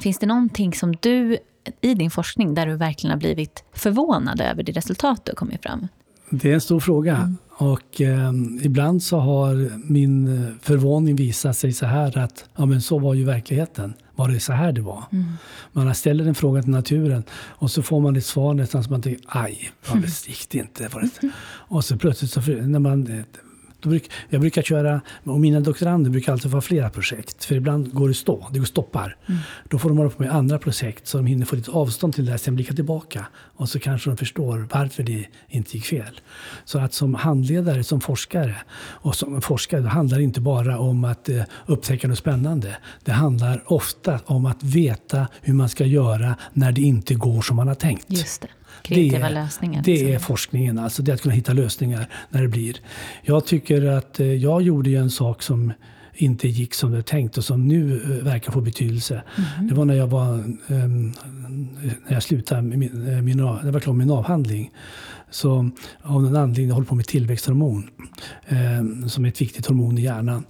A: finns det någonting som du i din forskning där du verkligen har blivit förvånad över det resultat du har kommit fram?
B: Det är en stor fråga. Mm. Och eh, ibland så har min förvåning visat sig så här att ja, men så var ju verkligheten. Var det så här det var? Mm. Man ställer en fråga till naturen och så får man ett svar nästan som man tänker aj, ja, det gick det inte. Var det. Och så plötsligt så, när man Bruk, jag brukar köra, och mina doktorander brukar alltid få flera projekt. För ibland går det stå, det går stoppar. Mm. Då får de hålla på med andra projekt så de hinner få lite avstånd till det sen blicka tillbaka. Och så kanske de förstår varför det inte gick fel. Så att som handledare, som forskare och som forskare, det handlar inte bara om att eh, upptäcka något spännande. Det handlar ofta om att veta hur man ska göra när det inte går som man har tänkt.
A: Just det. Kreativa det, lösningar.
B: Det liksom. är forskningen, alltså det att kunna hitta lösningar när det blir. Jag tycker att eh, jag gjorde en sak som inte gick som det tänkt och som nu eh, verkar få betydelse. Mm. Det var när jag, var, um, när jag slutade min, eh, min, jag var klar med min avhandling. Så av någon anledning, jag håller på med tillväxthormon um, som är ett viktigt hormon i hjärnan.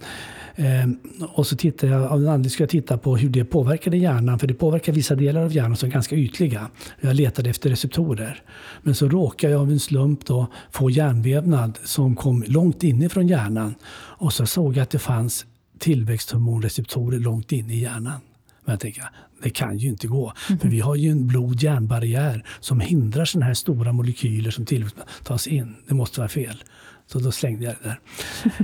B: Eh, och så tittar jag, av en anledning ska jag titta på hur det påverkade hjärnan, för det påverkar vissa delar av hjärnan som är ganska ytliga. Jag letade efter receptorer. Men så råkade jag av en slump då få hjärnvävnad som kom långt inifrån hjärnan. Och så såg jag att det fanns tillväxthormonreceptorer långt inne i hjärnan. Men jag tänker, det kan ju inte gå. Mm. För vi har ju en blod-hjärnbarriär som hindrar sådana här stora molekyler som tas in. Det måste vara fel. Så då slängde jag det där.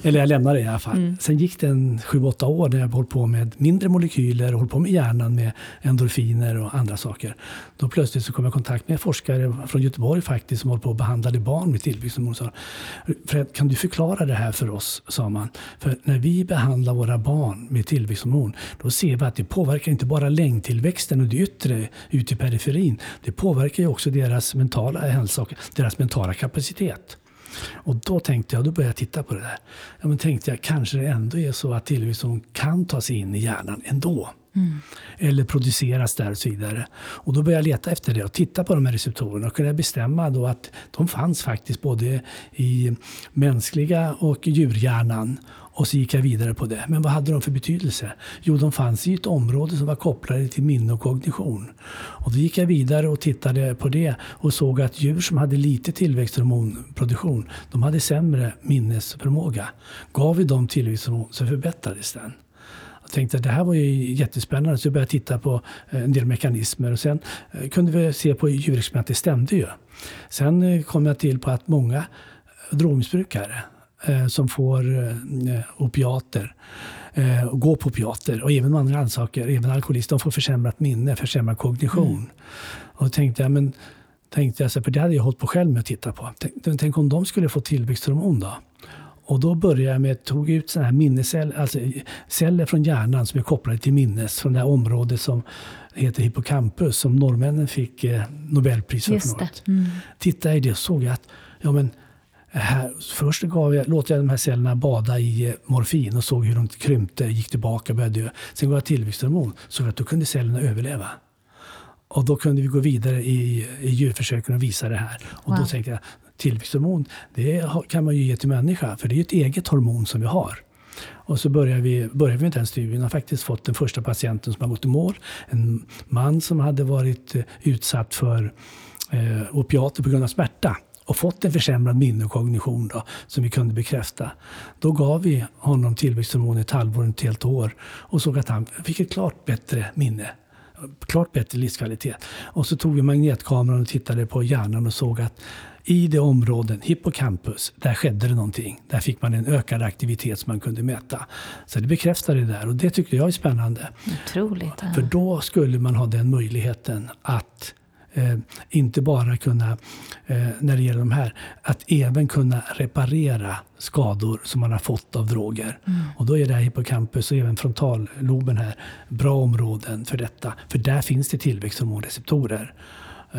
B: Eller jag lämnade det i alla fall. Mm. Sen gick det en sju, åtta år när jag höll på med mindre molekyler och höll på med hjärnan med endorfiner och andra saker. Då plötsligt så kom jag i kontakt med forskare från Göteborg faktiskt som håller på och behandlade barn med tillväxthormon. Fred, kan du förklara det här för oss? sa man. För när vi behandlar våra barn med tillväxthormon då ser vi att det påverkar inte bara längdtillväxten och det yttre ute i periferin. Det påverkar ju också deras mentala hälsa och deras mentala kapacitet. Och då tänkte jag, då började jag titta på det där. Ja, men tänkte jag, kanske det ändå är så att tillväxthormon kan ta sig in i hjärnan ändå. Mm. Eller produceras där och så vidare. Och då började jag leta efter det och titta på de här receptorerna och kunde bestämma då att de fanns faktiskt både i mänskliga och djurhjärnan och så gick jag vidare på det. Men vad hade de för betydelse? Jo, de fanns i ett område som var kopplade till minne och kognition. Och då gick jag vidare och tittade på det och såg att djur som hade lite tillväxthormonproduktion, de hade sämre minnesförmåga. Gav vi dem tillväxthormon så förbättrades den. Jag tänkte att det här var ju jättespännande så jag började titta på eh, en del mekanismer och sen eh, kunde vi se på djurexperiment, det stämde ju. Sen eh, kom jag till på att många drogmissbrukare eh, som får eh, opiater eh, och går på opiater och även andra saker, även alkoholister, de får försämrat minne, försämrad kognition. Mm. Och då tänkte jag, men tänkte jag, för det hade jag hållit på själv med att titta på. Tänk, tänk om de skulle få tillväxthormon då? Och då började jag med, tog ut såna här minnesceller, alltså celler från hjärnan som är kopplade till minnes från det här området som heter hippocampus som norrmännen fick eh, Nobelpris för. Just för något. Mm. Tittade i det och såg jag att ja, men här, först gav jag, låt jag de här cellerna bada i eh, morfin och såg hur de krympte, gick tillbaka, började dö. Sen gav jag tillväxthormon, så att då kunde cellerna överleva. Och då kunde vi gå vidare i, i djurförsöken och visa det här. Och wow. då tänkte jag, tillväxthormon, det kan man ju ge till människa, för det är ett eget hormon som vi har. Och så började vi, började vi med den studien. Har faktiskt fått den första patienten som har gått i mål. En man som hade varit eh, utsatt för eh, opiater på grund av smärta och fått en försämrad minne och kognition då, som vi kunde bekräfta. Då gav vi honom tillväxthormon ett halvår, ett helt år och såg att han fick ett klart bättre minne klart bättre livskvalitet. Och så tog vi magnetkameran och tittade på hjärnan och såg att i det områden, hippocampus, där skedde det någonting. Där fick man en ökad aktivitet som man kunde mäta. Så det bekräftade det där och det tyckte jag är spännande.
A: Otroligt. Ja.
B: För då skulle man ha den möjligheten att eh, inte bara kunna, eh, när det gäller de här, att även kunna reparera skador som man har fått av droger. Mm. Och då är det här hippocampus och även frontalloben här bra områden för detta. För där finns det tillväxthormonreceptorer.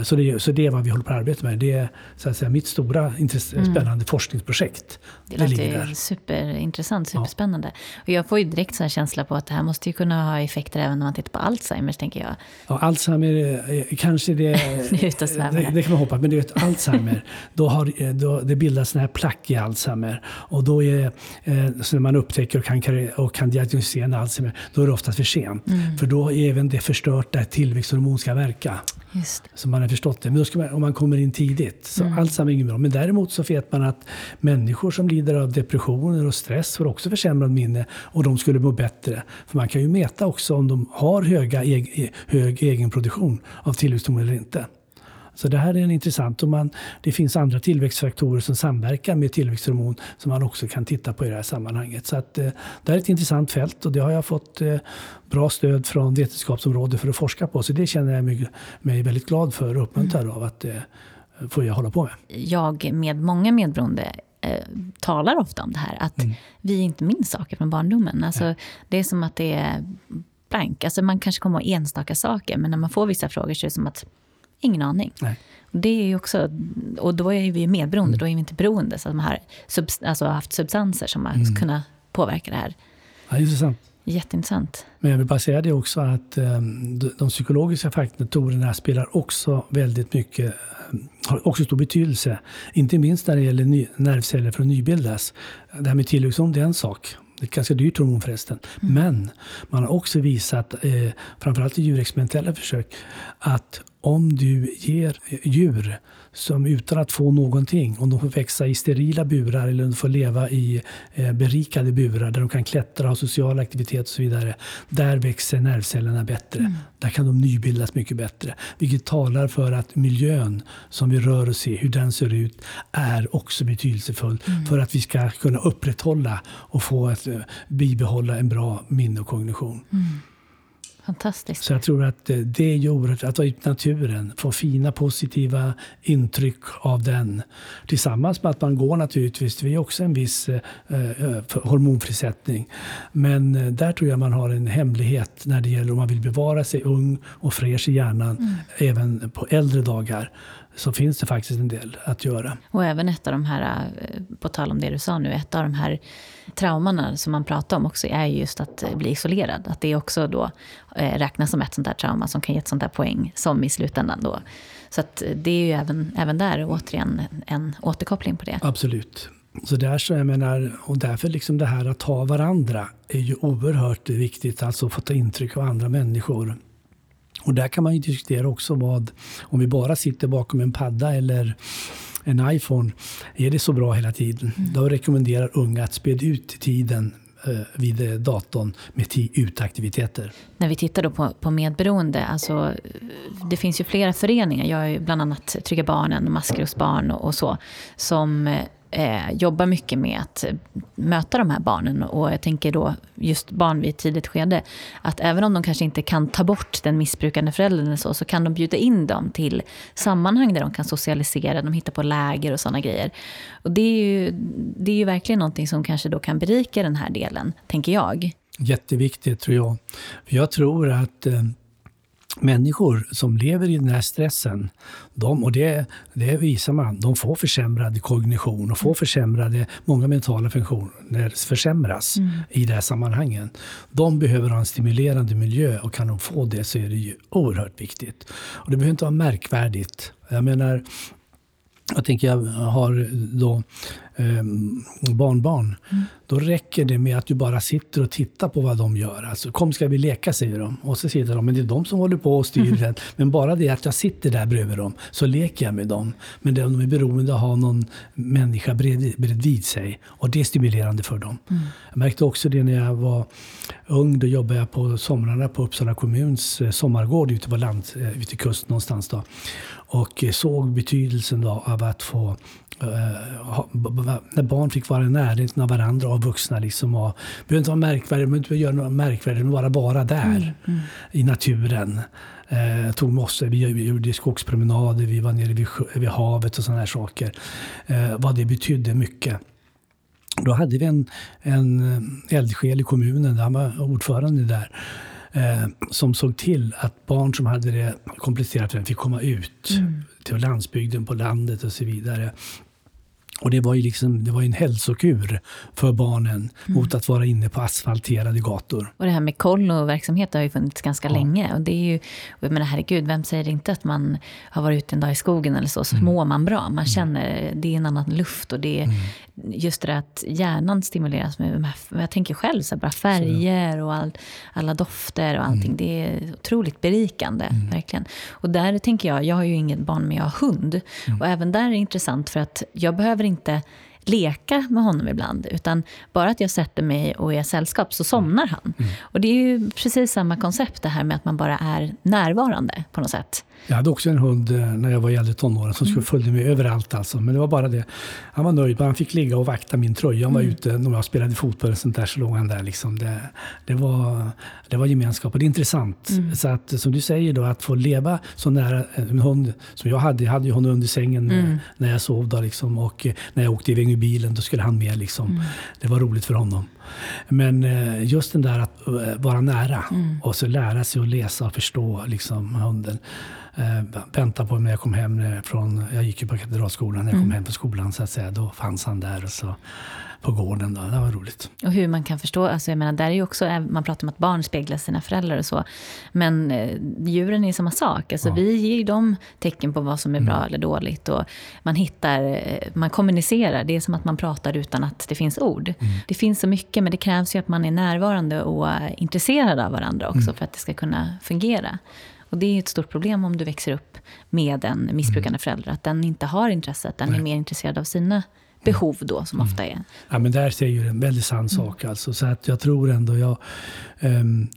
B: Så det, så det är vad vi håller på att arbeta med. Det är så att säga, mitt stora intresse, mm. spännande forskningsprojekt.
A: Det låter superintressant, superspännande. Ja. Och jag får ju direkt en känsla på att det här måste ju kunna ha effekter även när man tittar på Alzheimers, tänker jag.
B: Ja, Alzheimer, kanske det... [laughs] det, det kan man hoppas, men du vet, Alzheimer, [laughs] då, har, då det bildas här plack i Alzheimer. Och då är, eh, så när man upptäcker och kan, och kan diagnostisera en Alzheimer, då är det oftast för sent. Mm. För då är även det förstört där tillväxthormon ska verka.
A: Just.
B: Så man har förstått det. Men man, om man kommer in tidigt. Så mm. Alzheimer är inget bra. Men däremot så vet man att människor som lider av depressioner och stress får också försämrad minne. Och de skulle må bättre. För man kan ju mäta också om de har höga, hög egenproduktion av tillväxthormon eller inte. Så det här är en intressant. Och man, det finns andra tillväxtfaktorer som samverkar med tillväxthormon som man också kan titta på i det här sammanhanget. Så att, eh, det här är ett intressant fält och det har jag fått eh, bra stöd från vetenskapsområdet för att forska på. Så det känner jag mig, mig väldigt glad för och uppmuntrad mm. av att eh, få jag hålla på med.
A: Jag med många medberoende eh, talar ofta om det här, att mm. vi inte minns saker från barndomen. Alltså, Det är som att det är blank. Alltså, man kanske kommer ihåg enstaka saker, men när man får vissa frågor så är det som att Ingen aning.
B: Nej.
A: Det är ju också, och då är vi medberoende, mm. då är vi inte beroende. Så man har alltså haft substanser som har mm. kunnat påverka det här.
B: Ja, intressant.
A: Jätteintressant.
B: Men jag vill bara säga det också att um, de psykologiska faktorerna spelar också väldigt mycket, har också stor betydelse. Inte minst när det gäller nervceller för att nybildas. Det här med tillväxthormon, det är en sak. Det är ett ganska dyrt hormon förresten. Mm. Men man har också visat, eh, framförallt i djurexperimentella försök, att om du ger djur som utan att få någonting, om de får växa i sterila burar eller om de får leva i eh, berikade burar där de kan klättra, ha social aktivitet och så vidare. Där växer nervcellerna bättre. Mm. Där kan de nybildas mycket bättre. Vilket talar för att miljön som vi rör oss i, hur den ser ut, är också betydelsefull mm. för att vi ska kunna upprätthålla och få att eh, bibehålla en bra minne och kognition.
A: Mm. Fantastiskt.
B: Så jag tror att eh, det är oerhört att vara ute i naturen, få fina positiva intryck av den. Tillsammans med att man går naturligtvis, det är också en viss eh, eh hormonfrisättning. Men eh, där tror jag man har en hemlighet när det gäller om man vill bevara sig ung och fräsch i hjärnan mm. även på äldre dagar så finns det faktiskt en del att göra.
A: Och även ett av de här, på tal om det du sa nu, ett av de här traumorna som man pratar om också är just att bli isolerad. Att det också då eh, räknas som ett sånt där trauma som kan ge ett sånt där poäng som i slutändan då. Så att det är ju även, även där återigen en återkoppling på det.
B: Absolut. Så där så jag menar, och därför liksom det här att ha varandra är ju oerhört viktigt, alltså få ta intryck av andra människor. Och där kan man ju diskutera också vad, om vi bara sitter bakom en padda eller en iPhone, är det så bra hela tiden? Mm. Då rekommenderar unga att späda ut tiden eh, vid datorn med utaktiviteter.
A: När vi tittar då på, på medberoende, alltså, det finns ju flera föreningar, jag är bland annat Trygga Barnen, Maskrosbarn och, och så, som eh, jobbar mycket med att eh, möta de här barnen. Och jag tänker då just barn vid ett tidigt skede. Att även om de kanske inte kan ta bort den missbrukande föräldern eller så, så kan de bjuda in dem till sammanhang där de kan socialisera. De hittar på läger och sådana grejer. Och det är ju, det är ju verkligen någonting som kanske då kan berika den här delen, tänker jag.
B: Jätteviktigt tror jag. Jag tror att eh, människor som lever i den här stressen, de, och det, det visar man, de får försämrad kognition och får försämrade, många mentala funktioner försämras mm. i det här sammanhangen. De behöver ha en stimulerande miljö och kan de få det så är det ju oerhört viktigt. Och det behöver inte vara märkvärdigt. Jag menar, jag tänker jag har då eh, barnbarn. Mm. Då räcker det med att du bara sitter och tittar på vad de gör. Alltså, kom ska vi leka, säger de. Och så sitter de, men det är de som håller på och styr [laughs] mm. Men bara det att jag sitter där bredvid dem, så leker jag med dem. Men de är beroende av att ha någon människa bredvid, bredvid sig. Och det är stimulerande för dem. Mm. Jag märkte också det när jag var ung. Då jobbade jag på somrarna på Uppsala kommuns eh, sommargård ute på land, eh, ute i kusten någonstans. Då. Och såg betydelsen då av att få Uh, när barn fick vara i närheten av varandra och vuxna. Liksom, och, behöver inte vara märkvärdigt, men inte göra något märkvärdigt, vara bara där mm, mm. i naturen. Uh, tog med oss, vi gjorde skogspromenader, vi var nere vid, vid havet och sådana här saker. Uh, vad det betydde mycket. Då hade vi en, en eldsjäl i kommunen, han var ordförande där eh, som såg till att barn som hade det komplicerat fick komma ut mm. till landsbygden, på landet och så vidare. Och det var ju liksom, det var en hälsokur för barnen mm. mot att vara inne på asfalterade gator.
A: Och det här med kolloverksamhet har ju funnits ganska ja. länge. Och det är ju, jag menar herregud, vem säger inte att man har varit ute en dag i skogen eller så, så mm. mår man bra. Man mm. känner, det är en annan luft och det mm. Just det att hjärnan stimuleras med här, jag tänker själv, så bara färger och all, alla dofter och allting. Mm. Det är otroligt berikande, mm. verkligen. Och där tänker jag, jag har ju inget barn men jag har hund. Och även där är det intressant för att jag behöver inte leka med honom ibland. Utan bara att jag sätter mig och är sällskap så somnar han. Mm. Och det är ju precis samma koncept det här med att man bara är närvarande på något sätt.
B: Jag hade också en hund eh, när jag var i äldre tonåren som skulle mm. följa med överallt. Alltså. Men det var bara det. Han var nöjd, han fick ligga och vakta min tröja. Han var mm. ute när jag spelade fotboll och sånt där, så låg han där. Liksom. Det, det, var, det var gemenskap och det är intressant. Mm. Så att, som du säger, då, att få leva så nära en hund som jag hade. Jag hade ju honom under sängen mm. när jag sov. Då, liksom. Och eh, när jag åkte iväg med bilen, då skulle han med. Liksom. Mm. Det var roligt för honom. Men eh, just den där att vara nära mm. och så lära sig att läsa och förstå liksom, hunden eh, väntade på när jag kom hem från, jag gick ju på Katedralskolan, när jag kom mm. hem från skolan så att säga, då fanns han där och så på gården. Då. Det var roligt.
A: Och hur man kan förstå, alltså jag menar, där är ju också, eh, man pratar om att barn speglar sina föräldrar och så. Men eh, djuren är samma sak. Alltså ja. Vi ger dem tecken på vad som är bra mm. eller dåligt. Och man hittar, eh, man kommunicerar. Det är som att man pratar utan att det finns ord. Mm. Det finns så mycket, men det krävs ju att man är närvarande och intresserad av varandra också mm. för att det ska kunna fungera. Och det är ett stort problem om du växer upp med en missbrukande mm. förälder. Att den inte har intresset, den Nej. är mer intresserad av sina behov då, som mm. ofta är.
B: Ja, men där säger du en väldigt sann mm. sak. Alltså. Så att jag tror ändå, jag, um,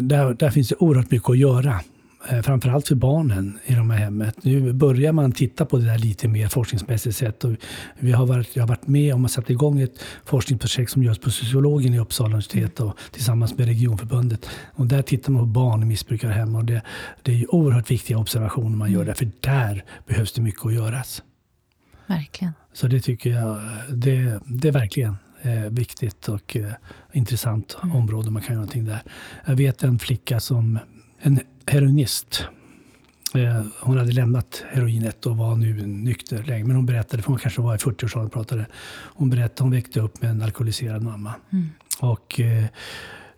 B: där, där finns det oerhört mycket att göra. Eh, framförallt för barnen i de här hemmet. Nu börjar man titta på det där lite mer forskningsmässigt sett. Och vi har varit, jag har varit med om att sätta igång ett forskningsprojekt som görs på sociologen i Uppsala universitet och tillsammans med Regionförbundet. Och där tittar man på barn i missbrukarhem och det, det är ju oerhört viktiga observationer man gör där, för där behövs det mycket att göras.
A: Verkligen.
B: Så det tycker jag, det, det är verkligen eh, viktigt och eh, intressant mm. område. Man kan göra någonting där. Jag vet en flicka som, en heroinist. Eh, hon hade lämnat heroinet och var nu nykter länge. Men hon berättade, för hon kanske var i 40-årsåldern, pratade. Hon berättade, hon väckte upp med en alkoholiserad mamma. Mm. Och eh,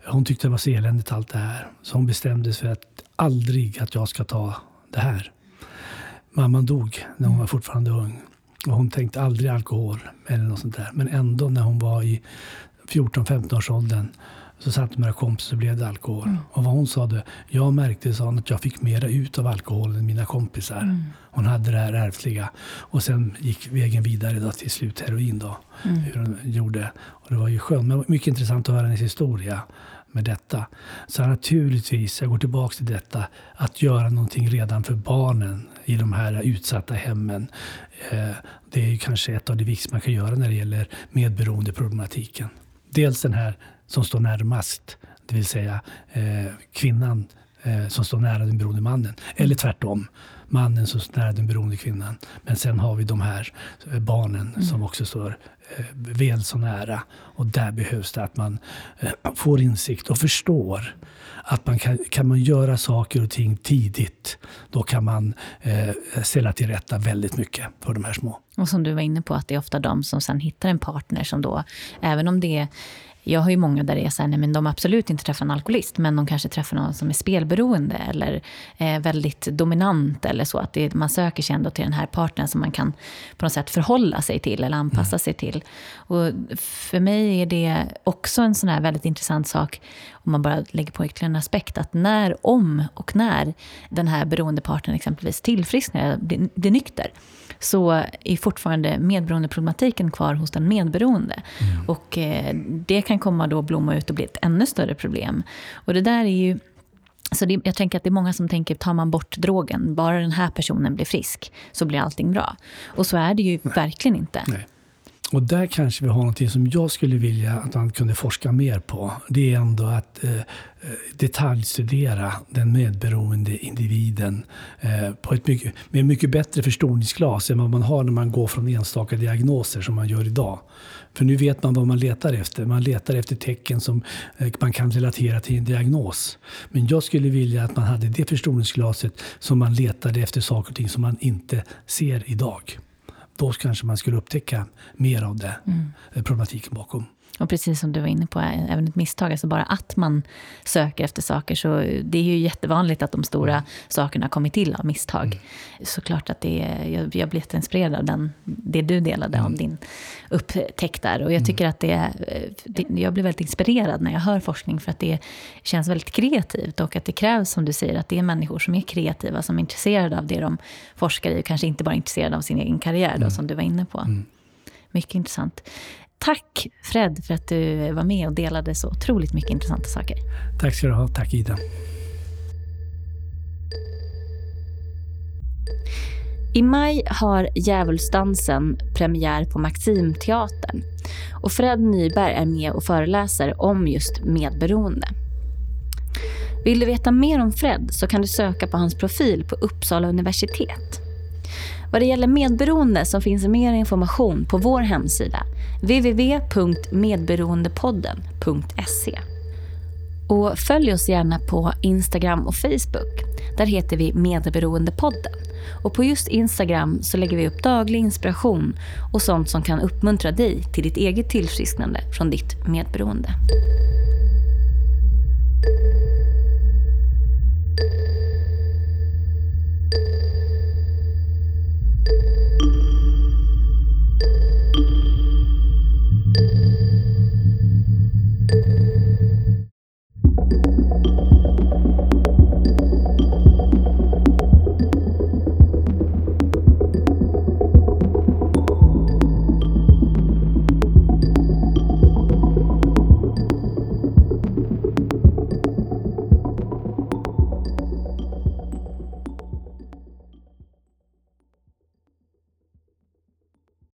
B: hon tyckte det var så eländigt allt det här. Så hon bestämde sig för att aldrig att jag ska ta det här. Mamman dog när hon var fortfarande ung. Och hon tänkte aldrig alkohol eller något sånt där. Men ändå när hon var i 14-15 års åldern så satt med några kompisar och blev det alkohol. Mm. Och vad hon sa det, jag märkte sa att jag fick mera ut av alkohol än mina kompisar. Mm. Hon hade det här ärftliga. Och sen gick vägen vidare då till slut heroin då. Mm. Hur hon gjorde. Och det var ju skönt. Men mycket intressant att höra hennes historia med detta. Så naturligtvis, jag går tillbaka till detta, att göra någonting redan för barnen i de här utsatta hemmen. Eh, det är kanske ett av det viktigaste man kan göra när det gäller medberoendeproblematiken. Dels den här som står närmast, det vill säga eh, kvinnan eh, som står nära den beroende mannen. Eller tvärtom, mannen som står nära den beroende kvinnan. Men sen har vi de här barnen mm. som också står väl så nära. Och där behövs det att man får insikt och förstår att man kan, kan man göra saker och ting tidigt, då kan man eh, ställa till rätta väldigt mycket för de här små.
A: Och som du var inne på, att det är ofta de som sen hittar en partner som då, även om det är jag har ju många där det är så här, nej, men de absolut inte träffar en alkoholist, men de kanske träffar någon som är spelberoende eller eh, väldigt dominant eller så. Att det, man söker sig ändå till den här partnern som man kan på något sätt förhålla sig till eller anpassa mm. sig till. Och för mig är det också en sån här väldigt intressant sak, om man bara lägger på ytterligare en aspekt, att när, om och när den här beroendepartnern exempelvis tillfrisknar, blir, blir nykter, så är fortfarande medberoendeproblematiken kvar hos den medberoende. Mm. Och eh, det kan komma då blomma ut och bli ett ännu större problem. Och det där är ju så det, jag tänker att det är många som tänker, tar man bort drogen, bara den här personen blir frisk, så blir allting bra. Och så är det ju Nej. verkligen inte.
B: Nej. Och där kanske vi har någonting som jag skulle vilja att man kunde forska mer på. Det är ändå att eh, eh, detaljstudera den medberoende individen eh, på ett mycket, med mycket bättre förstoringsglas än vad man har när man går från enstaka diagnoser som man gör idag. För nu vet man vad man letar efter. Man letar efter tecken som eh, man kan relatera till en diagnos. Men jag skulle vilja att man hade det förstoringsglaset som man letade efter saker och ting som man inte ser idag då kanske man skulle upptäcka mer av det, mm. problematiken bakom.
A: Och precis som du var inne på, även ett misstag, alltså bara att man söker efter saker. Så det är ju jättevanligt att de stora mm. sakerna kommer till av misstag. Mm. Såklart att det är, jag, jag blir jätteinspirerad av den, det du delade mm. om din upptäckt där. Och jag mm. tycker att det, det, jag blir väldigt inspirerad när jag hör forskning, för att det känns väldigt kreativt. Och att det krävs, som du säger, att det är människor som är kreativa, som är intresserade av det de forskar i, och kanske inte bara intresserade av sin egen karriär, då, mm. som du var inne på. Mm. Mycket intressant. Tack Fred för att du var med och delade så otroligt mycket intressanta saker.
B: Tack ska du ha. Tack Ida.
A: I maj har Djävulsdansen premiär på Maximteatern. Och Fred Nyberg är med och föreläser om just medberoende. Vill du veta mer om Fred så kan du söka på hans profil på Uppsala universitet. Vad det gäller medberoende så finns mer information på vår hemsida www.medberoendepodden.se. Och följ oss gärna på Instagram och Facebook. Där heter vi Medberoendepodden. Och på just Instagram så lägger vi upp daglig inspiration och sånt som kan uppmuntra dig till ditt eget tillfrisknande från ditt medberoende.